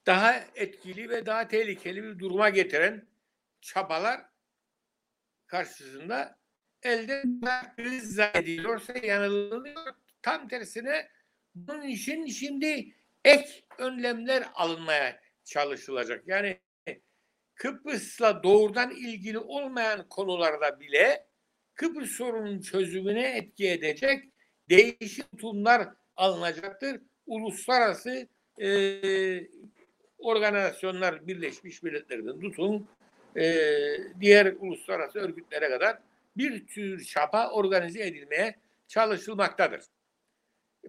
daha etkili ve daha tehlikeli bir duruma getiren çabalar karşısında elde kriz zannediliyorsa yanılıyor. Tam tersine bunun için şimdi ek önlemler alınmaya çalışılacak. Yani Kıbrıs'la doğrudan ilgili olmayan konularda bile Kıbrıs sorunun çözümüne etki edecek değişik tutumlar alınacaktır. Uluslararası e, organizasyonlar Birleşmiş Milletler'den tutun e, diğer uluslararası örgütlere kadar bir tür çapa organize edilmeye çalışılmaktadır.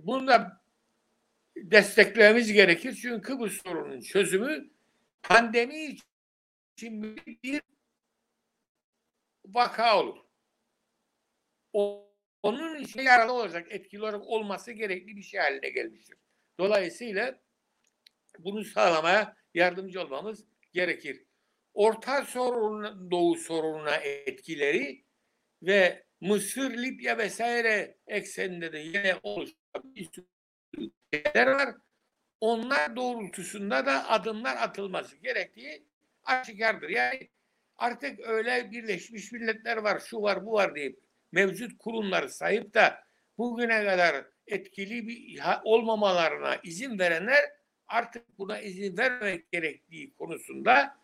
Bunu da desteklememiz gerekir. Çünkü Kıbrıs sorununun çözümü pandemi için bir vaka olur. O, onun için yaralı olacak etkili olarak olması gerekli bir şey haline gelmiştir. Dolayısıyla bunu sağlamaya yardımcı olmamız gerekir. Orta sorun, Doğu sorununa etkileri ve Mısır, Libya vesaire ekseninde de yine oluşan bir var. Onlar doğrultusunda da adımlar atılması gerektiği aşikardır. Yani artık öyle Birleşmiş Milletler var, şu var, bu var deyip mevcut kurumları sayıp da bugüne kadar etkili bir olmamalarına izin verenler artık buna izin vermemek gerektiği konusunda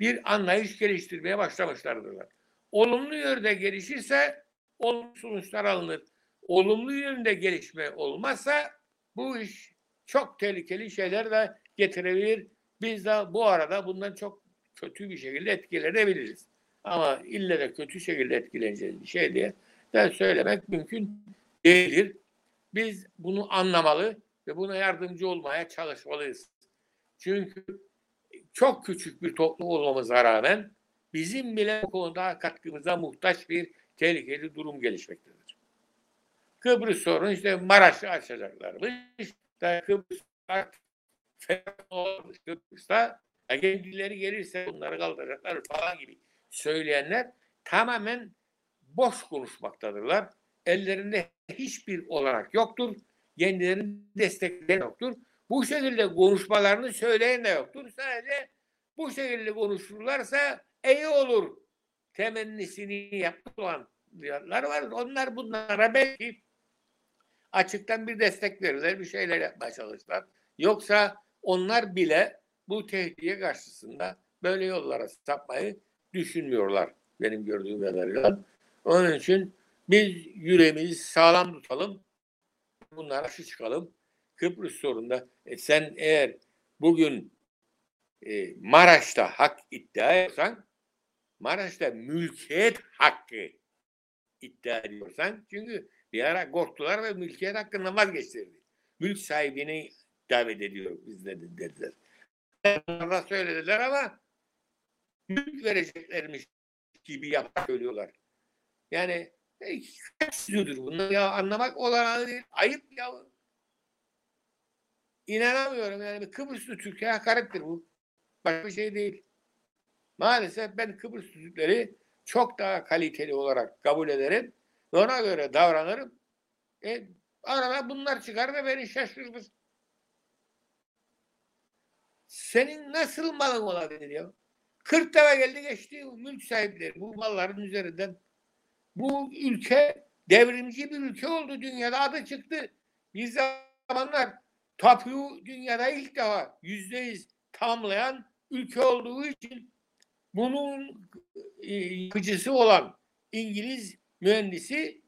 bir anlayış geliştirmeye başlamışlardırlar. Olumlu yönde gelişirse olumlu sonuçlar alınır. Olumlu yönde gelişme olmazsa bu iş çok tehlikeli şeyler de getirebilir. Biz de bu arada bundan çok kötü bir şekilde etkilenebiliriz. Ama ille de kötü şekilde etkileneceğiz bir şey diye de söylemek mümkün değildir. Biz bunu anlamalı ve buna yardımcı olmaya çalışmalıyız. Çünkü çok küçük bir toplum olmamıza rağmen bizim bile bu konuda katkımıza muhtaç bir tehlikeli durum gelişmektedir. Kıbrıs sorunu işte Maraş'ı açacaklarmış. Da Kıbrıs Kıbrıs'ta kendileri gelirse bunları kaldıracaklar falan gibi söyleyenler tamamen boş konuşmaktadırlar. Ellerinde hiçbir olarak yoktur. Kendilerinin destekleri yoktur. Bu şekilde konuşmalarını söyleyen de yoktur. Sadece bu şekilde konuşurlarsa iyi olur temennisini yapmış olanlar var. Onlar bunlara belki açıktan bir destek verirler, bir şeyler yapmaya çalışırlar. Yoksa onlar bile bu tehdide karşısında böyle yollara sapmayı düşünmüyorlar benim gördüğüm kadarıyla. Onun için biz yüreğimizi sağlam tutalım. Bunlara karşı çıkalım. Kıbrıs sorununda e sen eğer bugün e, Maraş'ta hak iddia ediyorsan Maraş'ta mülkiyet hakkı iddia ediyorsan çünkü bir ara korktular ve mülkiyet hakkından vazgeçtirdi. Mülk sahibini davet ediyor bizde dediler. Bunlar söylediler ama mülk vereceklermiş gibi yapar söylüyorlar. Yani e, kaçsızdır bunlar ya anlamak olanağı değil. Ayıp ya. İnanamıyorum yani Kıbrıslı Türkiye hakarettir bu. Başka bir şey değil. Maalesef ben Kıbrıs Türkleri çok daha kaliteli olarak kabul ederim ve ona göre davranırım. E, arada bunlar çıkar ve beni şaşırtır. Senin nasıl malın olabilir ya? 40 defa geldi geçti mülk sahipleri bu malların üzerinden. Bu ülke devrimci bir ülke oldu dünyada adı çıktı. Bir zamanlar tapuyu dünyada ilk defa yüzde yüz tamamlayan ülke olduğu için bunun e, yapıcısı olan İngiliz mühendisi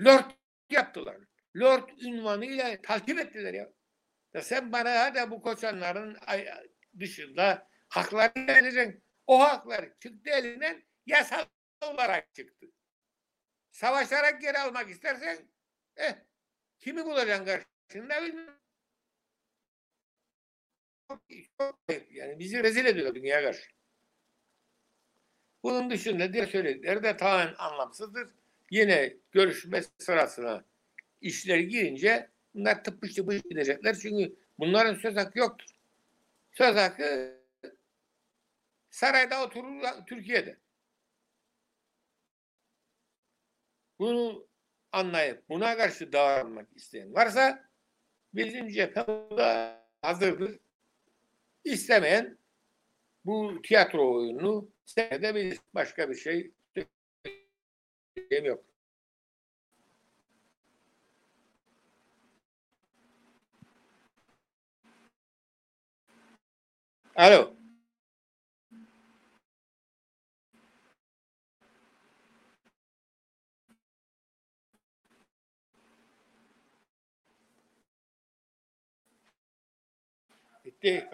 Lord yaptılar. Lord ünvanıyla takip ettiler ya. ya sen bana hadi bu koçanların dışında hakları vereceksin. O haklar çıktı elinden yasal olarak çıktı. Savaşarak geri almak istersen eh, kimi bulacaksın karşında. Çok, yani bizi rezil ediyor dünya karşı. Bunun dışında diğer söyledikleri de tamamen anlamsızdır. Yine görüşme sırasına işler girince bunlar tıpış tıpış gidecekler. Çünkü bunların söz hakkı yoktur. Söz hakkı sarayda oturur Türkiye'de. Bunu anlayıp buna karşı davranmak isteyen varsa bizim cephemiz hazırdır. İstemeyen bu tiyatro oyununu seyredebilir. Başka bir şey yok. Alo. Bitti.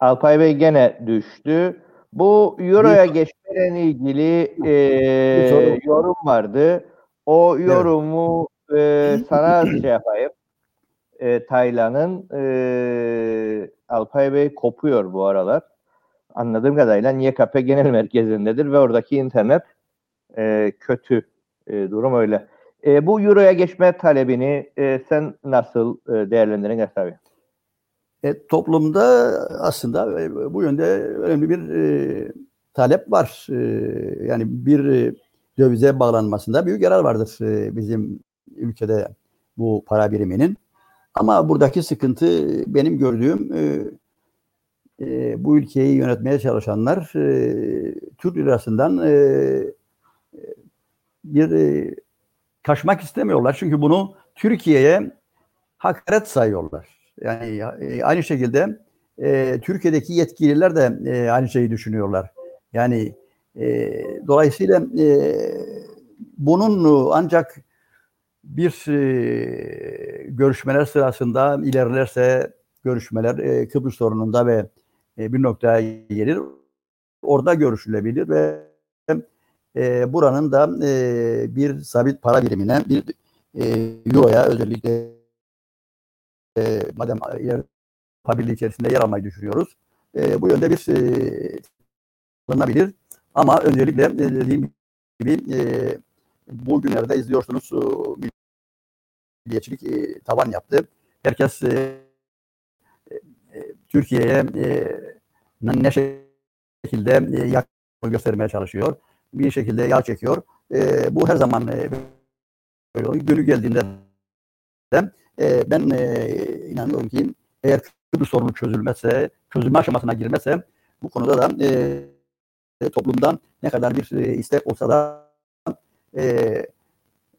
Alpay Bey gene düştü. Bu Euro'ya geçmeyle ilgili e, yorum vardı. O yorumu e, sana şey yapayım. E, Taylan'ın e, Alpay Bey kopuyor bu aralar. Anladığım kadarıyla YKP Genel Merkezi'ndedir ve oradaki internet e, kötü. E, durum öyle. E, bu Euro'ya geçme talebini e, sen nasıl e, değerlendirin tabii? E, toplumda aslında e, bu yönde önemli bir e, talep var. E, yani bir e, dövize bağlanmasında büyük yarar vardır e, bizim ülkede bu para biriminin. Ama buradaki sıkıntı benim gördüğüm e, e, bu ülkeyi yönetmeye çalışanlar e, Türk lirasından e, bir e, kaçmak istemiyorlar. Çünkü bunu Türkiye'ye hakaret sayıyorlar. Yani e, aynı şekilde e, Türkiye'deki yetkililer de e, aynı şeyi düşünüyorlar. Yani e, dolayısıyla e, bunun ancak bir e, görüşmeler sırasında ilerlerse görüşmeler e, Kıbrıs sorununda ve e, bir noktaya gelir. Orada görüşülebilir ve e, buranın da e, bir sabit para birimine bir e, euroya özellikle e, madem yer tabirli içerisinde yer almayı düşünüyoruz. E, bu yönde bir e. Ama öncelikle e, dediğim gibi e, bugünlerde izliyorsunuz e, milliyetçilik e, tavan yaptı. Herkes e, e, Türkiye'ye e, ne şekilde e, yak göstermeye çalışıyor. Bir şekilde yağ çekiyor. E, bu her zaman e, böyle oluyor. Günü geldiğinde de e, ben e, inanıyorum ki eğer Kıbrıs sorunu çözülmezse, çözülme aşamasına girmezse bu konuda da e, toplumdan ne kadar bir e, istek olsa da e,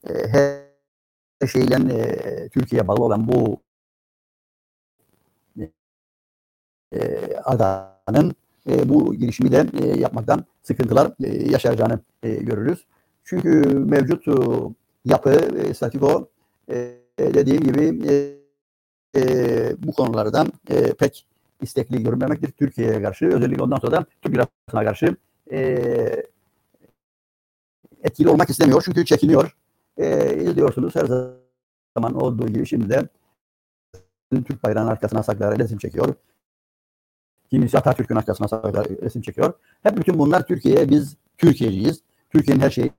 e, her şeyle e, Türkiye'ye bağlı olan bu e, adanın e, bu girişimi de e, yapmaktan sıkıntılar e, yaşayacağını e, görürüz. Çünkü mevcut e, yapı, e, statiko e, dediğim gibi e, e, bu konulardan e, pek istekli görünmemektir Türkiye'ye karşı. Özellikle ondan sonra da Türk lirasına karşı e, etkili olmak istemiyor. Çünkü çekiniyor. E, izliyorsunuz her zaman olduğu gibi şimdi de Türk bayrağının arkasına saklar resim çekiyor. Kimisi Atatürk'ün arkasına saklar resim çekiyor. Hep bütün bunlar Türkiye'ye biz Türkiye'ciyiz. Türkiye'nin her şeyi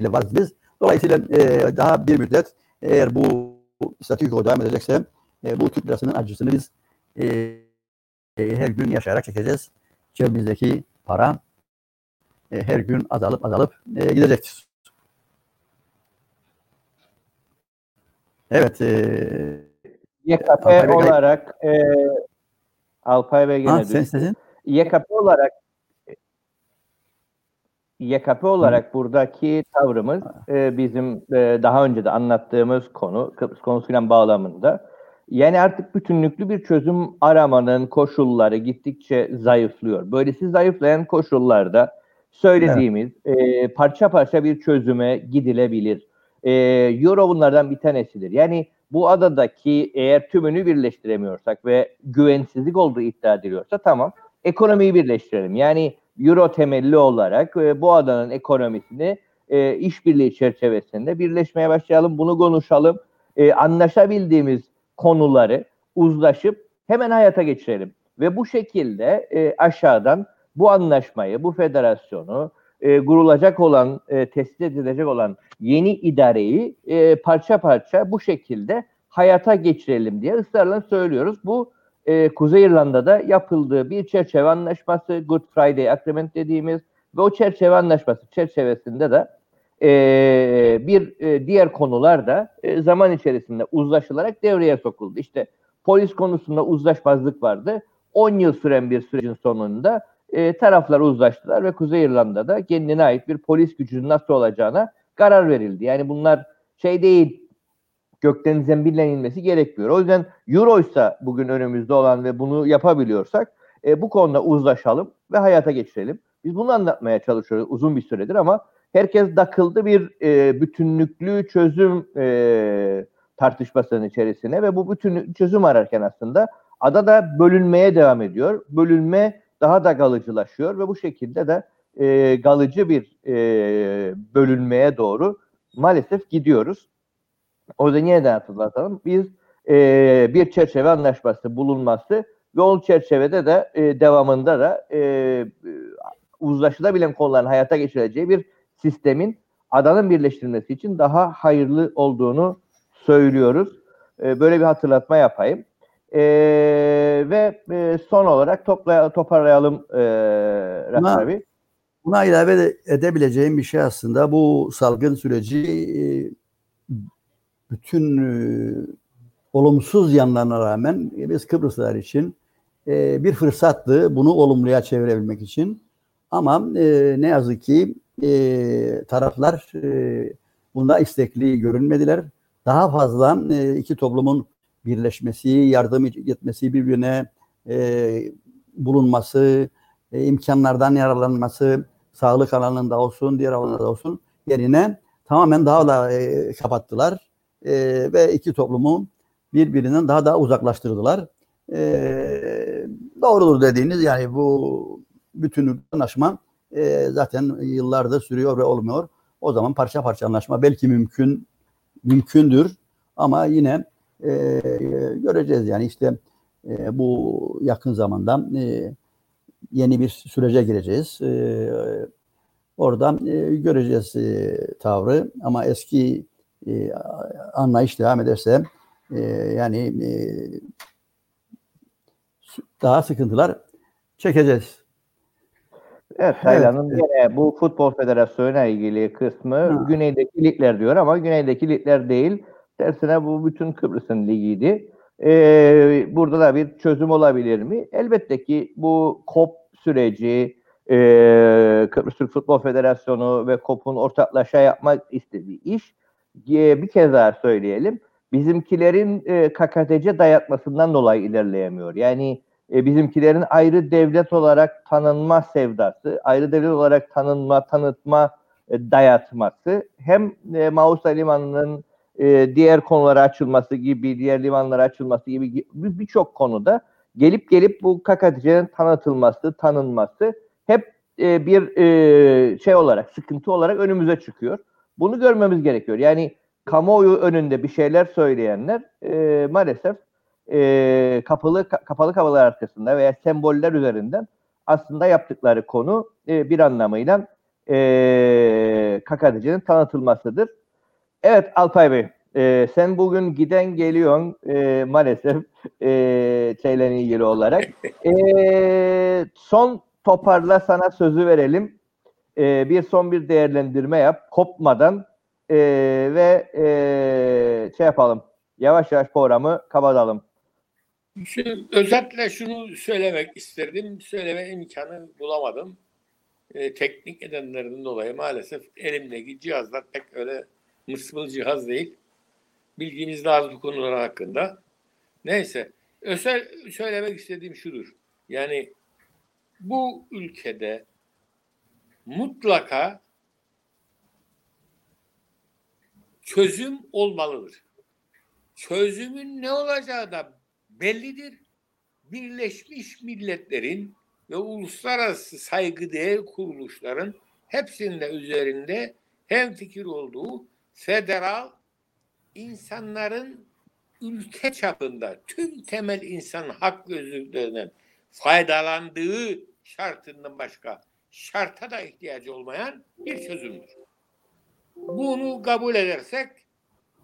varız biz. Dolayısıyla e, daha bir müddet eğer bu statüko devam edecekse e, bu Türk lirasının acısını biz e, e, her gün yaşayarak çekeceğiz. Cebimizdeki para e, her gün azalıp azalıp e, gidecektir. Evet. E, YKP olarak e, Alpay Bey gene düştü. sesin? YKP olarak YKP olarak buradaki tavrımız e, bizim e, daha önce de anlattığımız konu Kıbrıs konusuyla bağlamında. Yani artık bütünlüklü bir çözüm aramanın koşulları gittikçe zayıflıyor. Böylesi zayıflayan koşullarda söylediğimiz e, parça parça bir çözüme gidilebilir. E, Euro bunlardan bir tanesidir. Yani bu adadaki eğer tümünü birleştiremiyorsak ve güvensizlik olduğu iddia ediliyorsa tamam ekonomiyi birleştirelim. Yani Euro temelli olarak e, bu adanın ekonomisini e, işbirliği çerçevesinde birleşmeye başlayalım. Bunu konuşalım. E, anlaşabildiğimiz konuları uzlaşıp hemen hayata geçirelim. Ve bu şekilde e, aşağıdan bu anlaşmayı, bu federasyonu, e, kurulacak olan, e, tesis edilecek olan yeni idareyi e, parça parça bu şekilde hayata geçirelim diye ısrarla söylüyoruz. Bu e, Kuzey İrlanda'da yapıldığı bir çerçeve anlaşması, Good Friday Agreement dediğimiz ve o çerçeve anlaşması çerçevesinde de e, bir e, diğer konular da e, zaman içerisinde uzlaşılarak devreye sokuldu. İşte polis konusunda uzlaşmazlık vardı. 10 yıl süren bir sürecin sonunda e, taraflar uzlaştılar ve Kuzey İrlanda'da kendine ait bir polis gücünün nasıl olacağına karar verildi. Yani bunlar şey değil, gökten zembille inmesi gerekmiyor. O yüzden Euro ise bugün önümüzde olan ve bunu yapabiliyorsak e, bu konuda uzlaşalım ve hayata geçirelim. Biz bunu anlatmaya çalışıyoruz uzun bir süredir ama herkes takıldı bir e, bütünlüklü çözüm e, tartışmasının içerisine ve bu bütün çözüm ararken aslında ada da bölünmeye devam ediyor. Bölünme daha da galıcılaşıyor ve bu şekilde de e, galıcı bir e, bölünmeye doğru maalesef gidiyoruz. O yüzden yeniden hatırlatalım. Biz e, bir çerçeve anlaşması bulunması ve o çerçevede de e, devamında da e, uzlaşılabilen konuların hayata geçireceği bir sistemin adanın birleştirilmesi için daha hayırlı olduğunu söylüyoruz. E, böyle bir hatırlatma yapayım. E, ve e, son olarak topla, toparlayalım e, Rahat abi. Buna ilave edebileceğim bir şey aslında bu salgın süreci e, bütün e, olumsuz yanlarına rağmen biz Kıbrıslılar için e, bir fırsattı bunu olumluya çevirebilmek için. Ama ne yazık ki taraflar bunda istekli görünmediler. Daha fazla iki toplumun birleşmesi, yardım etmesi, birbirine bulunması, imkanlardan yararlanması, sağlık alanında olsun, diğer alanlarda olsun yerine tamamen daha da e, kapattılar e, ve iki toplumu birbirinden daha da uzaklaştırdılar. E, doğrudur dediğiniz yani bu bütün anlaşma e, zaten yıllardır sürüyor ve olmuyor. O zaman parça parça anlaşma belki mümkün mümkündür ama yine e, göreceğiz yani işte e, bu yakın zamanda e, yeni bir sürece gireceğiz. E, oradan e, göreceğiz e, tavrı ama eski e, anlayış devam ederse e, yani e, daha sıkıntılar çekeceğiz. Evet, Tayland'ın evet. yine bu Futbol Federasyonu'na ilgili kısmı ha. güneydeki ligler diyor ama güneydeki ligler değil. Tersine bu bütün Kıbrıs'ın ligiydi. Ee, burada da bir çözüm olabilir mi? Elbette ki bu KOP süreci, e, Kıbrıs Türk Futbol Federasyonu ve KOP'un ortaklaşa yapmak istediği iş e, bir kez daha söyleyelim. Bizimkilerin e, KKTC dayatmasından dolayı ilerleyemiyor. Yani e, bizimkilerin ayrı devlet olarak tanınma sevdası, ayrı devlet olarak tanınma, tanıtma e, dayatması hem e, Mausa Limanı'nın e, diğer konulara açılması gibi, diğer limanlara açılması gibi birçok konuda gelip gelip bu KKTC'nin tanıtılması, tanınması hep e, bir e, şey olarak, sıkıntı olarak önümüze çıkıyor. Bunu görmemiz gerekiyor. Yani kamuoyu önünde bir şeyler söyleyenler e, maalesef e, kapalı kapalı kapılar arkasında veya semboller üzerinden aslında yaptıkları konu e, bir anlamıyla e, KKTC'nin tanıtılmasıdır. Evet Alpay Bey, e, sen bugün giden geliyorsun e, maalesef e, şeyle ilgili olarak. E, son toparla sana sözü verelim. E, bir son bir değerlendirme yap kopmadan e, ve e, şey yapalım. Yavaş yavaş programı kapatalım. Şimdi, özetle şunu söylemek isterdim. Söyleme imkanı bulamadım. E, teknik nedenlerden dolayı maalesef elimdeki cihazlar pek öyle mısmıl cihaz değil. Bilgimiz lazım bu konular hakkında. Neyse. Özel söylemek istediğim şudur. Yani bu ülkede mutlaka çözüm olmalıdır. Çözümün ne olacağı da bellidir. Birleşmiş Milletler'in ve uluslararası saygıdeğer kuruluşların hepsinin de üzerinde hem fikir olduğu federal insanların ülke çapında tüm temel insan hak özgürlüklerinden faydalandığı şartından başka şarta da ihtiyacı olmayan bir çözümdür. Bunu kabul edersek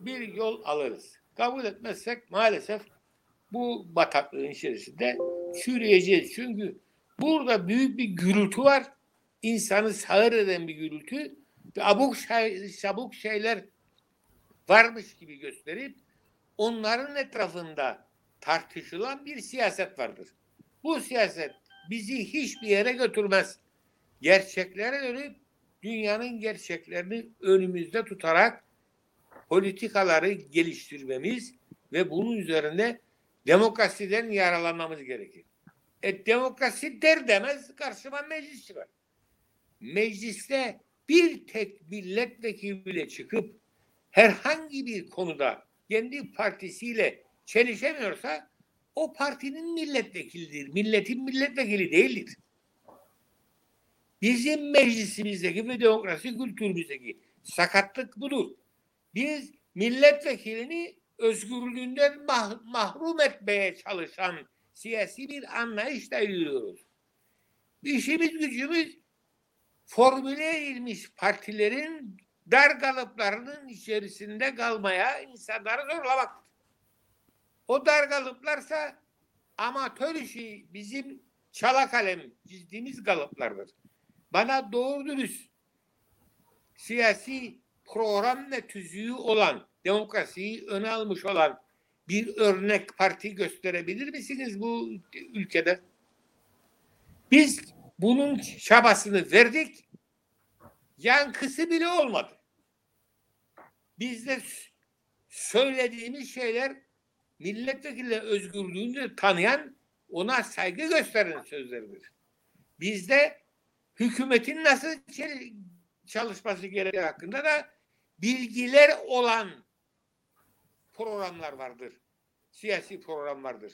bir yol alırız. Kabul etmezsek maalesef bu bataklığın içerisinde çürüyeceğiz. Çünkü burada büyük bir gürültü var. İnsanı sağır eden bir gürültü abuk şey, sabuk şeyler varmış gibi gösterip onların etrafında tartışılan bir siyaset vardır. Bu siyaset bizi hiçbir yere götürmez. Gerçeklere dönüp dünyanın gerçeklerini önümüzde tutarak politikaları geliştirmemiz ve bunun üzerinde demokrasiden yaralanmamız gerekir. E, demokrasi der demez karşıma meclis çıkar. Mecliste bir tek milletvekili bile çıkıp herhangi bir konuda kendi partisiyle çelişemiyorsa o partinin milletvekilidir. Milletin milletvekili değildir. Bizim meclisimizdeki ve demokrasi kültürümüzdeki sakatlık budur. Biz milletvekilini özgürlüğünden mah- mahrum etmeye çalışan siyasi bir anlayışla yürüyoruz. İşimiz gücümüz formüle edilmiş partilerin dar kalıplarının içerisinde kalmaya insanları zorlamak. O dar kalıplarsa amatör işi bizim çala kalem çizdiğimiz kalıplardır. Bana doğru dürüst siyasi program ve tüzüğü olan demokrasiyi öne almış olan bir örnek parti gösterebilir misiniz bu ülkede? Biz bunun çabasını verdik. Yankısı bile olmadı. Bizde söylediğimiz şeyler milletvekili özgürlüğünü tanıyan ona saygı gösteren sözleridir. Bizde hükümetin nasıl çalışması gerektiği hakkında da bilgiler olan programlar vardır. Siyasi program vardır.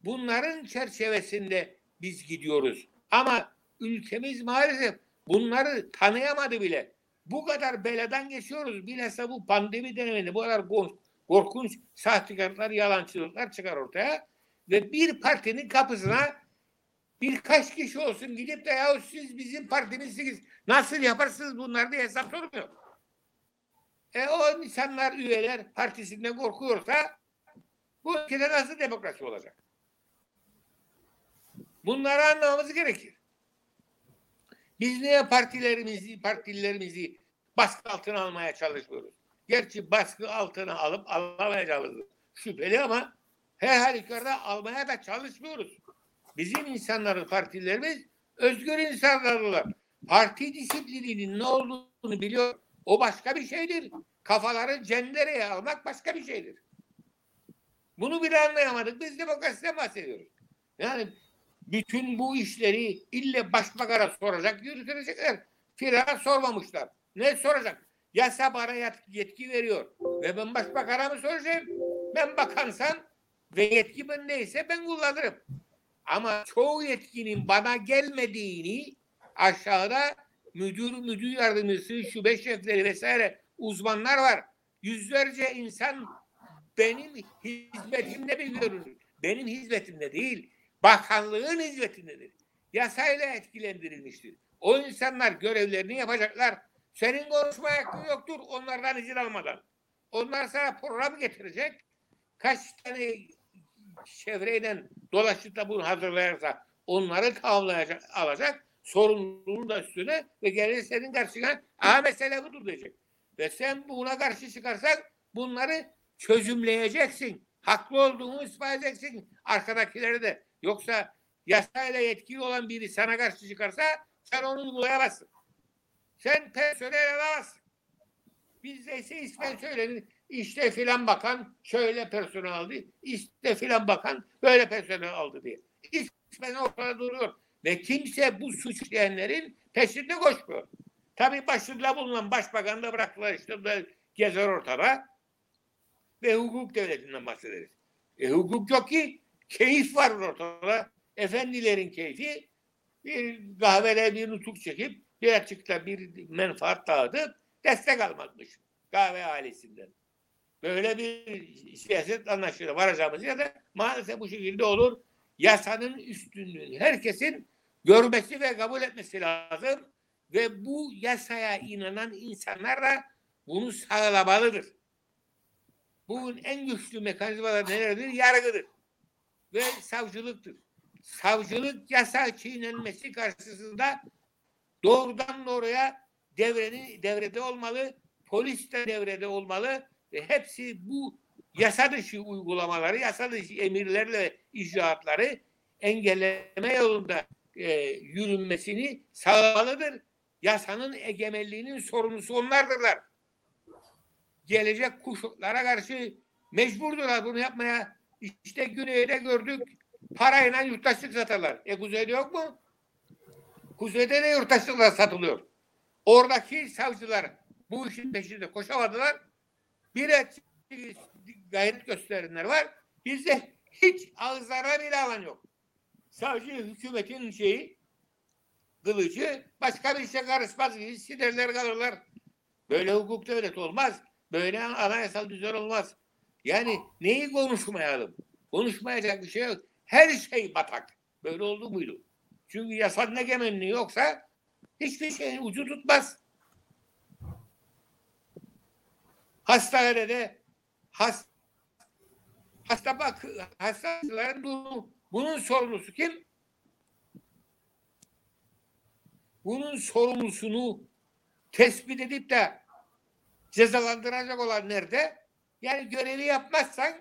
Bunların çerçevesinde biz gidiyoruz. Ama ülkemiz maalesef bunları tanıyamadı bile. Bu kadar beladan geçiyoruz. Bilhassa bu pandemi döneminde bu kadar korkunç sahtekarlıklar, yalancılıklar çıkar ortaya. Ve bir partinin kapısına birkaç kişi olsun gidip de ya siz bizim partimizsiniz. Nasıl yaparsınız bunları diye hesap sormuyor. E o insanlar, üyeler partisinden korkuyorsa bu ülkede nasıl demokrasi olacak? Bunları anlamamız gerekir. Biz niye partilerimizi, partilerimizi baskı altına almaya çalışıyoruz? Gerçi baskı altına alıp alamayacağımız şüpheli ama her halükarda almaya da çalışmıyoruz. Bizim insanların partilerimiz özgür insanlardılar. Parti disiplininin ne olduğunu biliyor. O başka bir şeydir. Kafaları cendereye almak başka bir şeydir. Bunu bile anlayamadık. Biz demokrasiden bahsediyoruz. Yani bütün bu işleri ille başbakana soracak, yürütecekler. Firara sormamışlar. Ne soracak? Yasa bana yetki veriyor. Ve ben başbakana mı soracağım? Ben bakansan ve yetki ben neyse ben kullanırım. Ama çoğu yetkinin bana gelmediğini aşağıda müdür, müdür yardımcısı, şube şefleri vesaire uzmanlar var. Yüzlerce insan benim hizmetimde mi görünür? Benim hizmetimde değil, bakanlığın hizmetindedir. Yasayla etkilendirilmiştir. O insanlar görevlerini yapacaklar. Senin konuşma hakkın yoktur onlardan izin almadan. Onlar sana program getirecek. Kaç tane çevreyle dolaşıp da bunu hazırlayarsa onları tavlayacak, alacak sorumluluğunu da üstüne ve gelir senin karşına aha mesele budur diyecek. Ve sen buna karşı çıkarsan bunları çözümleyeceksin. Haklı olduğunu ispat edeceksin. Arkadakileri de. Yoksa yasayla yetkili olan biri sana karşı çıkarsa sen onu uygulayamazsın. Sen personel alamazsın. Bizde ise ismen söylenir. İşte filan bakan şöyle personel aldı. İşte filan bakan böyle personel aldı diye. İsmen ortada duruyor. Ve kimse bu suç işleyenlerin peşinde koşmuyor. Tabii başında bulunan başbakan da bıraktılar işte da gezer ortada. Ve hukuk devletinden bahsederiz. E, hukuk yok ki keyif var ortada. Efendilerin keyfi bir kahvede bir nutuk çekip bir açıkta bir menfaat dağıtıp destek almakmış kahve ailesinden. Böyle bir siyaset anlaşılır varacağımız ya da maalesef bu şekilde olur. Yasanın üstünlüğünü herkesin görmesi ve kabul etmesi lazım. Ve bu yasaya inanan insanlar da bunu sağlamalıdır. Bugün en güçlü mekanizmalar nelerdir? Yargıdır. Ve savcılıktır. Savcılık yasa çiğnenmesi karşısında doğrudan doğruya devreni, devrede olmalı, polis de devrede olmalı ve hepsi bu yasa dışı uygulamaları, yasa dışı emirlerle icraatları engelleme yolunda e, yürünmesini sağlamalıdır. Yasanın egemenliğinin sorumlusu onlardırlar. Gelecek kuşaklara karşı mecburdurlar bunu yapmaya. İşte güneyde gördük parayla yurttaşlık satarlar. E kuzeyde yok mu? Kuzeyde de yurttaşlıklar satılıyor. Oradaki savcılar bu işin peşinde koşamadılar. Bir gayret gösterenler var. Bizde hiç ağızlarına bir alan yok. Savcı hükümetin şeyi kılıcı başka bir şey karışmaz. Sinirler kalırlar. Böyle hukuk devlet olmaz. Böyle anayasal düzen olmaz. Yani neyi konuşmayalım? Konuşmayacak bir şey yok. Her şey batak. Böyle oldu muydu? Çünkü yasal egemenliği yoksa hiçbir şeyin ucu tutmaz. Hastanede has, hasta bak hastaların durumu bunun sorumlusu kim? Bunun sorumlusunu tespit edip de cezalandıracak olan nerede? Yani görevi yapmazsan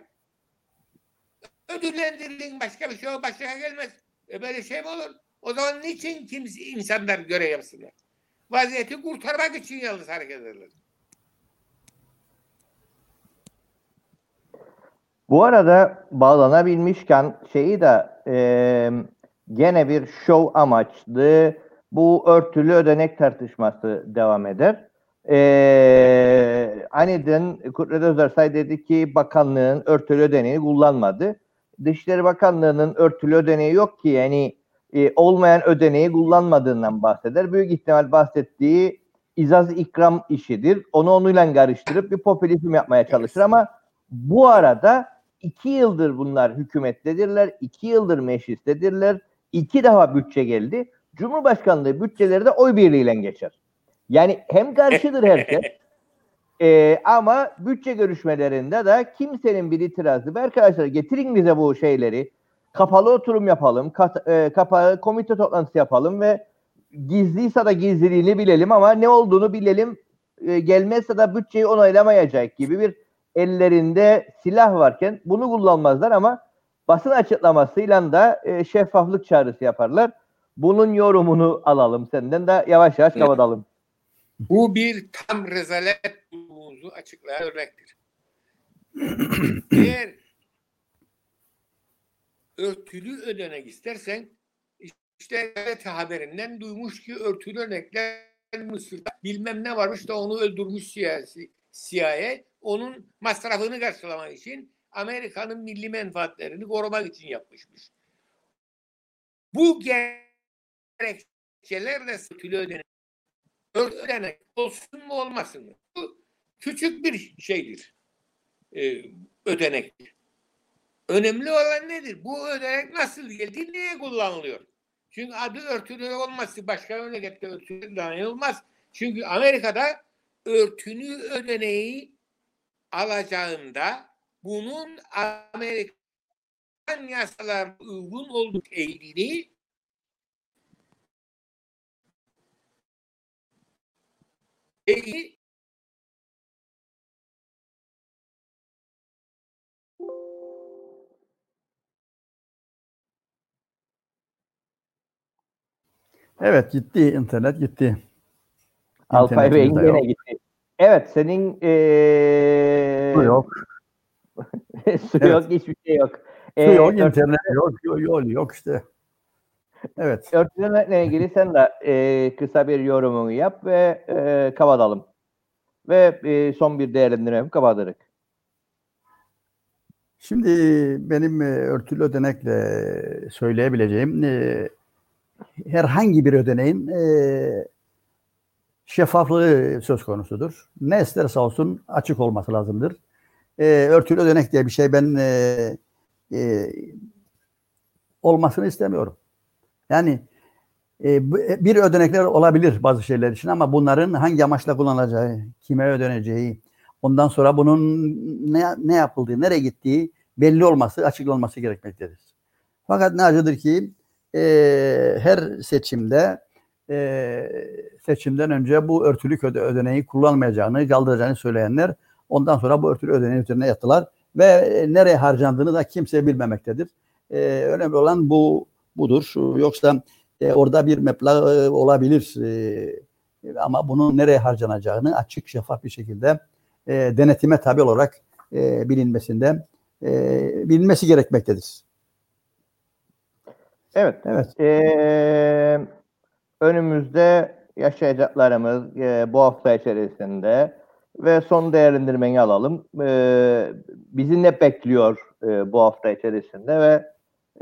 ödüllendirilin başka bir şey o başka gelmez. E böyle şey mi olur? O zaman niçin kimse insanlar görev yapsınlar? Vaziyeti kurtarmak için yalnız hareket ederler. Bu arada bağlanabilmişken şeyi de e, gene bir show amaçlı bu örtülü ödenek tartışması devam eder. E, aniden Kudret Özersay dedi ki bakanlığın örtülü ödeneği kullanmadı. Dışişleri Bakanlığı'nın örtülü ödeneği yok ki yani e, olmayan ödeneği kullanmadığından bahseder. Büyük ihtimal bahsettiği izaz ikram işidir. Onu onuyla karıştırıp bir popülizm yapmaya çalışır ama bu arada iki yıldır bunlar hükümettedirler. iki yıldır meclistedirler. iki defa bütçe geldi. Cumhurbaşkanlığı bütçeleri de oy birliğiyle geçer. Yani hem karşıdır herkes e, ama bütçe görüşmelerinde de kimsenin bir itirazı yok. Arkadaşlar getirin bize bu şeyleri. Kapalı oturum yapalım. Kat, e, kapalı komite toplantısı yapalım ve gizliyse de gizliliğini bilelim ama ne olduğunu bilelim. E, gelmezse de bütçeyi onaylamayacak gibi bir ellerinde silah varken bunu kullanmazlar ama basın açıklamasıyla da e, şeffaflık çağrısı yaparlar. Bunun yorumunu alalım senden de yavaş yavaş kapatalım. Bu bir tam rezalet durumumuzu açıklayan örnektir. Eğer örtülü ödenek istersen işte evet haberinden duymuş ki örtülü ödenekler Mısır'da bilmem ne varmış da onu öldürmüş siyasi CIA onun masrafını karşılamak için Amerika'nın milli menfaatlerini korumak için yapmışmış. Bu gerekçelerle örtülü ödenek ödenek olsun mu olmasın mı? Bu küçük bir şeydir. Ee, ödenek. Önemli olan nedir? Bu ödenek nasıl geldi? Niye kullanılıyor? Çünkü adı örtülü olması başka memlekette örtülü dahi olmaz. Çünkü Amerika'da örtülü ödeneği alacağında bunun Amerikan yasalar uygun olduğu eğilini eğili Evet gitti internet gitti. Alpay Bey'in gene gitti. Evet senin ee... su yok. su evet. yok hiçbir şey yok. Su ee, yok internet yok yol yok işte. Evet. Örtülemekle ilgili sen de e, kısa bir yorumunu yap ve e, kapatalım. Ve e, son bir değerlendirme kapatırız. Şimdi benim örtülü ödenekle söyleyebileceğim e, herhangi bir ödeneğin e, şeffaflığı söz konusudur. Ne isterse olsun açık olması lazımdır. E, örtülü ödenek diye bir şey ben e, e, olmasını istemiyorum. Yani e, bir ödenekler olabilir bazı şeyler için ama bunların hangi amaçla kullanılacağı, kime ödeneceği, ondan sonra bunun ne, ne yapıldığı, nereye gittiği belli olması, açıklanması gerekmektedir. Fakat ne acıdır ki e, her seçimde e, seçimden önce bu örtülük öde, ödeneği kullanmayacağını, kaldıracağını söyleyenler ondan sonra bu örtülü ödeneğin üzerine yattılar ve e, nereye harcandığını da kimse bilmemektedir. E, önemli olan bu budur. Yoksa e, orada bir meblağ e, olabilir e, ama bunun nereye harcanacağını açık şeffaf bir şekilde e, denetime tabi olarak e, bilinmesinde e, bilinmesi gerekmektedir. Evet. Evet. Ee, önümüzde yaşayacaklarımız e, bu hafta içerisinde ve son değerlendirmeni alalım. Ee, bizi ne bekliyor e, bu hafta içerisinde ve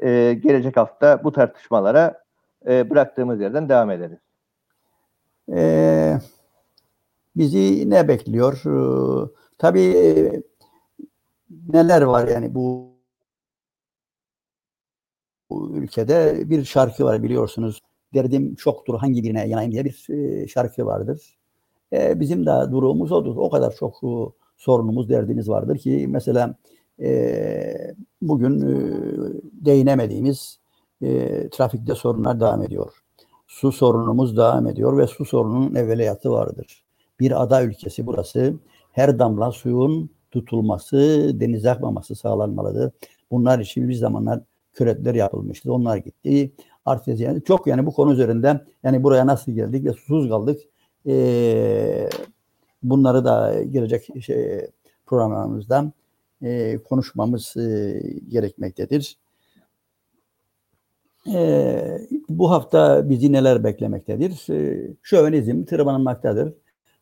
e, gelecek hafta bu tartışmalara e, bıraktığımız yerden devam ederiz. Ee, bizi ne bekliyor? Ee, tabii e, neler var yani bu, bu ülkede bir şarkı var biliyorsunuz. Derdim çoktur hangi birine yanayım diye bir e, şarkı vardır. E, bizim de durumumuz odur. O kadar çok e, sorunumuz, derdimiz vardır ki mesela e, bugün e, değinemediğimiz e, trafikte sorunlar devam ediyor. Su sorunumuz devam ediyor ve su sorununun evveliyatı vardır. Bir ada ülkesi burası. Her damla suyun tutulması, denize akmaması sağlanmalıdır. Bunlar için bir zamanlar küretler yapılmıştı. Onlar gitti. Artık yani çok yani bu konu üzerinde yani buraya nasıl geldik ve susuz kaldık. Ee, bunları da gelecek şey, programlarımızda e, konuşmamız e, gerekmektedir. E, bu hafta bizi neler beklemektedir? E, şövenizm tırmanmaktadır.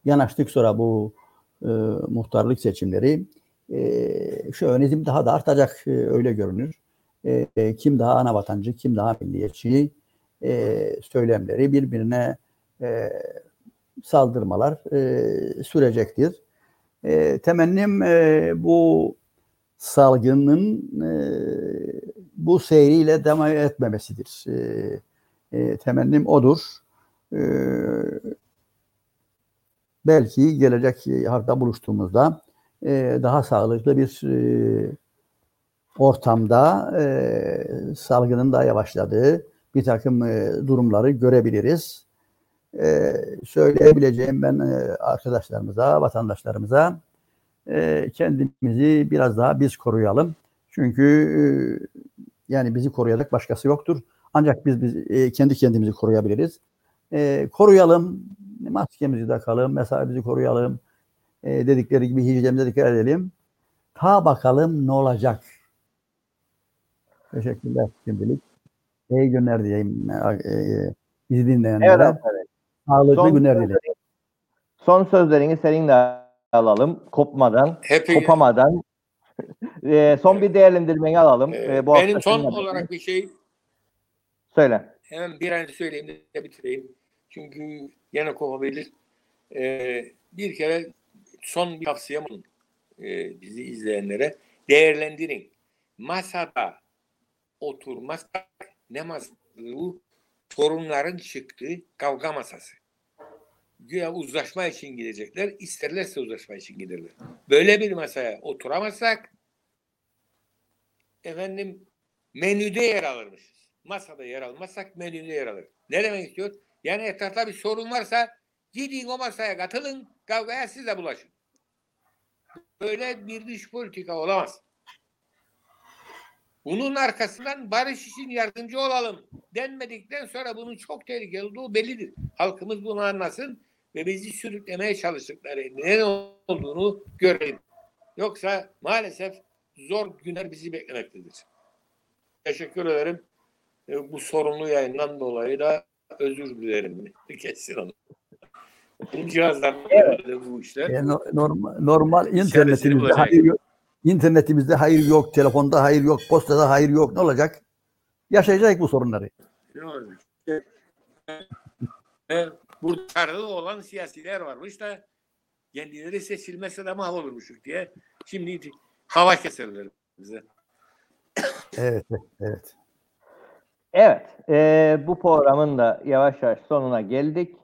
Yanaştık sonra bu e, muhtarlık seçimleri. E, şövenizm daha da artacak e, öyle görünür. E, kim daha ana vatancı, kim daha milliyetçi e, söylemleri birbirine e, saldırmalar e, sürecektir. E, temennim e, bu salgının e, bu seyriyle devam etmemesidir. E, e, temennim odur. E, belki gelecek hafta buluştuğumuzda e, daha sağlıklı bir e, ortamda e, salgının da yavaşladığı bir takım e, durumları görebiliriz. E, söyleyebileceğim ben e, arkadaşlarımıza, vatandaşlarımıza e, kendimizi biraz daha biz koruyalım. Çünkü e, yani bizi koruyacak başkası yoktur. Ancak biz, biz e, kendi kendimizi koruyabiliriz. E, koruyalım, maskemizi takalım, mesafemizi koruyalım. E, dedikleri gibi hijyenimize dikkat edelim. Ta bakalım ne olacak. Teşekkürler şimdilik. İyi günler diyeyim. E, e, bizi dinleyenlere. Evet, evet. Sağlıklı Son günler dilerim. Son sözlerini seninle alalım. Kopmadan, Hep kopamadan. E, son bir değerlendirmeni alalım. Ee, E, bu benim son olarak bir şey Söyle. hemen bir an söyleyeyim de bitireyim. Çünkü yine kopabilir. Ee, bir kere son bir tavsiyem olsun ee, bizi izleyenlere. Değerlendirin. Masada oturmazsak ne masası bu? Sorunların çıktığı kavga masası. Güya uzlaşma için gidecekler. isterlerse uzlaşma için giderler. Böyle bir masaya oturamazsak efendim menüde yer alırmışız. Masada yer almazsak menüde yer alır. Ne demek istiyor? Yani etrafta bir sorun varsa gidin o masaya katılın, kavgaya siz de bulaşın. Böyle bir dış politika olamaz. Bunun arkasından barış için yardımcı olalım denmedikten sonra bunun çok tehlikeli olduğu bellidir. Halkımız bunu anlasın ve bizi sürüklemeye çalıştıkları ne olduğunu görelim. Yoksa maalesef zor günler bizi beklemektedir. Teşekkür ederim. E, Bu sorunlu yayından dolayı da özür dilerim. Kesin onu. Benim cihazlarımda bu işler. E, no- normal, normal internetimizde hayır yok. İnternetimizde hayır yok, telefonda hayır yok, postada hayır yok. Ne olacak? Yaşayacak bu sorunları. Ne Burada olan siyasiler varmış da kendileri seçilmezse de mahvolurmuşuk diye. Şimdi hava keserler bize. Evet, evet. Evet, e, bu programın da yavaş yavaş sonuna geldik.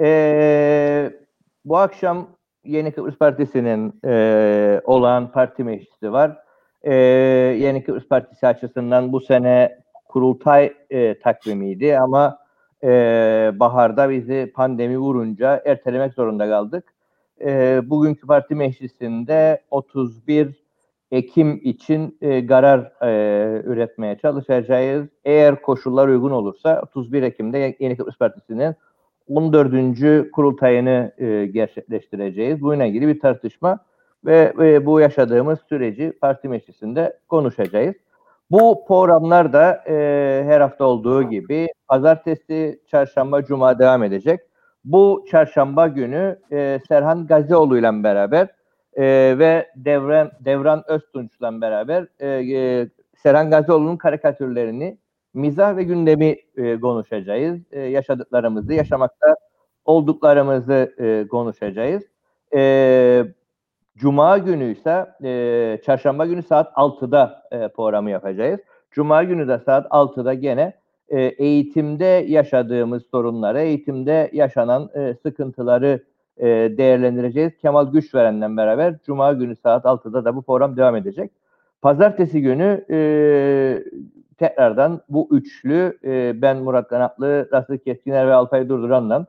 E, bu akşam Yeni Kıbrıs Partisi'nin e, olan parti meclisi var. E, Yeni Kıbrıs Partisi açısından bu sene kurultay e, takvimiydi ama e, baharda bizi pandemi vurunca ertelemek zorunda kaldık. E, bugünkü parti meclisinde 31 Ekim için e, karar e, üretmeye çalışacağız. Eğer koşullar uygun olursa 31 Ekim'de Yeni Kıbrıs Partisi'nin 14. kurultayını e, gerçekleştireceğiz. Bununla ilgili bir tartışma ve, ve bu yaşadığımız süreci parti meclisinde konuşacağız. Bu programlar da e, her hafta olduğu gibi pazartesi, çarşamba, cuma devam edecek. Bu çarşamba günü e, Serhan Gazioğlu ile beraber e, ve Devran, Devran Öztunç'la beraber e, e, Serhan Gazioğlu'nun karikatürlerini, mizah ve gündemi e, konuşacağız. E, yaşadıklarımızı, yaşamakta olduklarımızı e, konuşacağız. E, Cuma günü ise e, çarşamba günü saat 6'da e, programı yapacağız. Cuma günü de saat 6'da gene e, eğitimde yaşadığımız sorunları, eğitimde yaşanan e, sıkıntıları e, değerlendireceğiz. Kemal Güçveren'le beraber Cuma günü saat 6'da da bu program devam edecek. Pazartesi günü e, tekrardan bu üçlü e, ben Murat Kanatlı, Rasıl Keskiner ve Alpay Durduran'la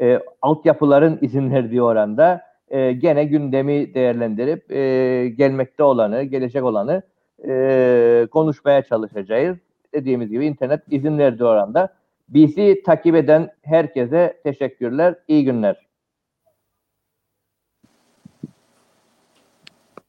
e, altyapıların izin verdiği oranda e, gene gündemi değerlendirip e, gelmekte olanı, gelecek olanı e, konuşmaya çalışacağız. Dediğimiz gibi internet izin verdiği oranda. Bizi takip eden herkese teşekkürler, iyi günler.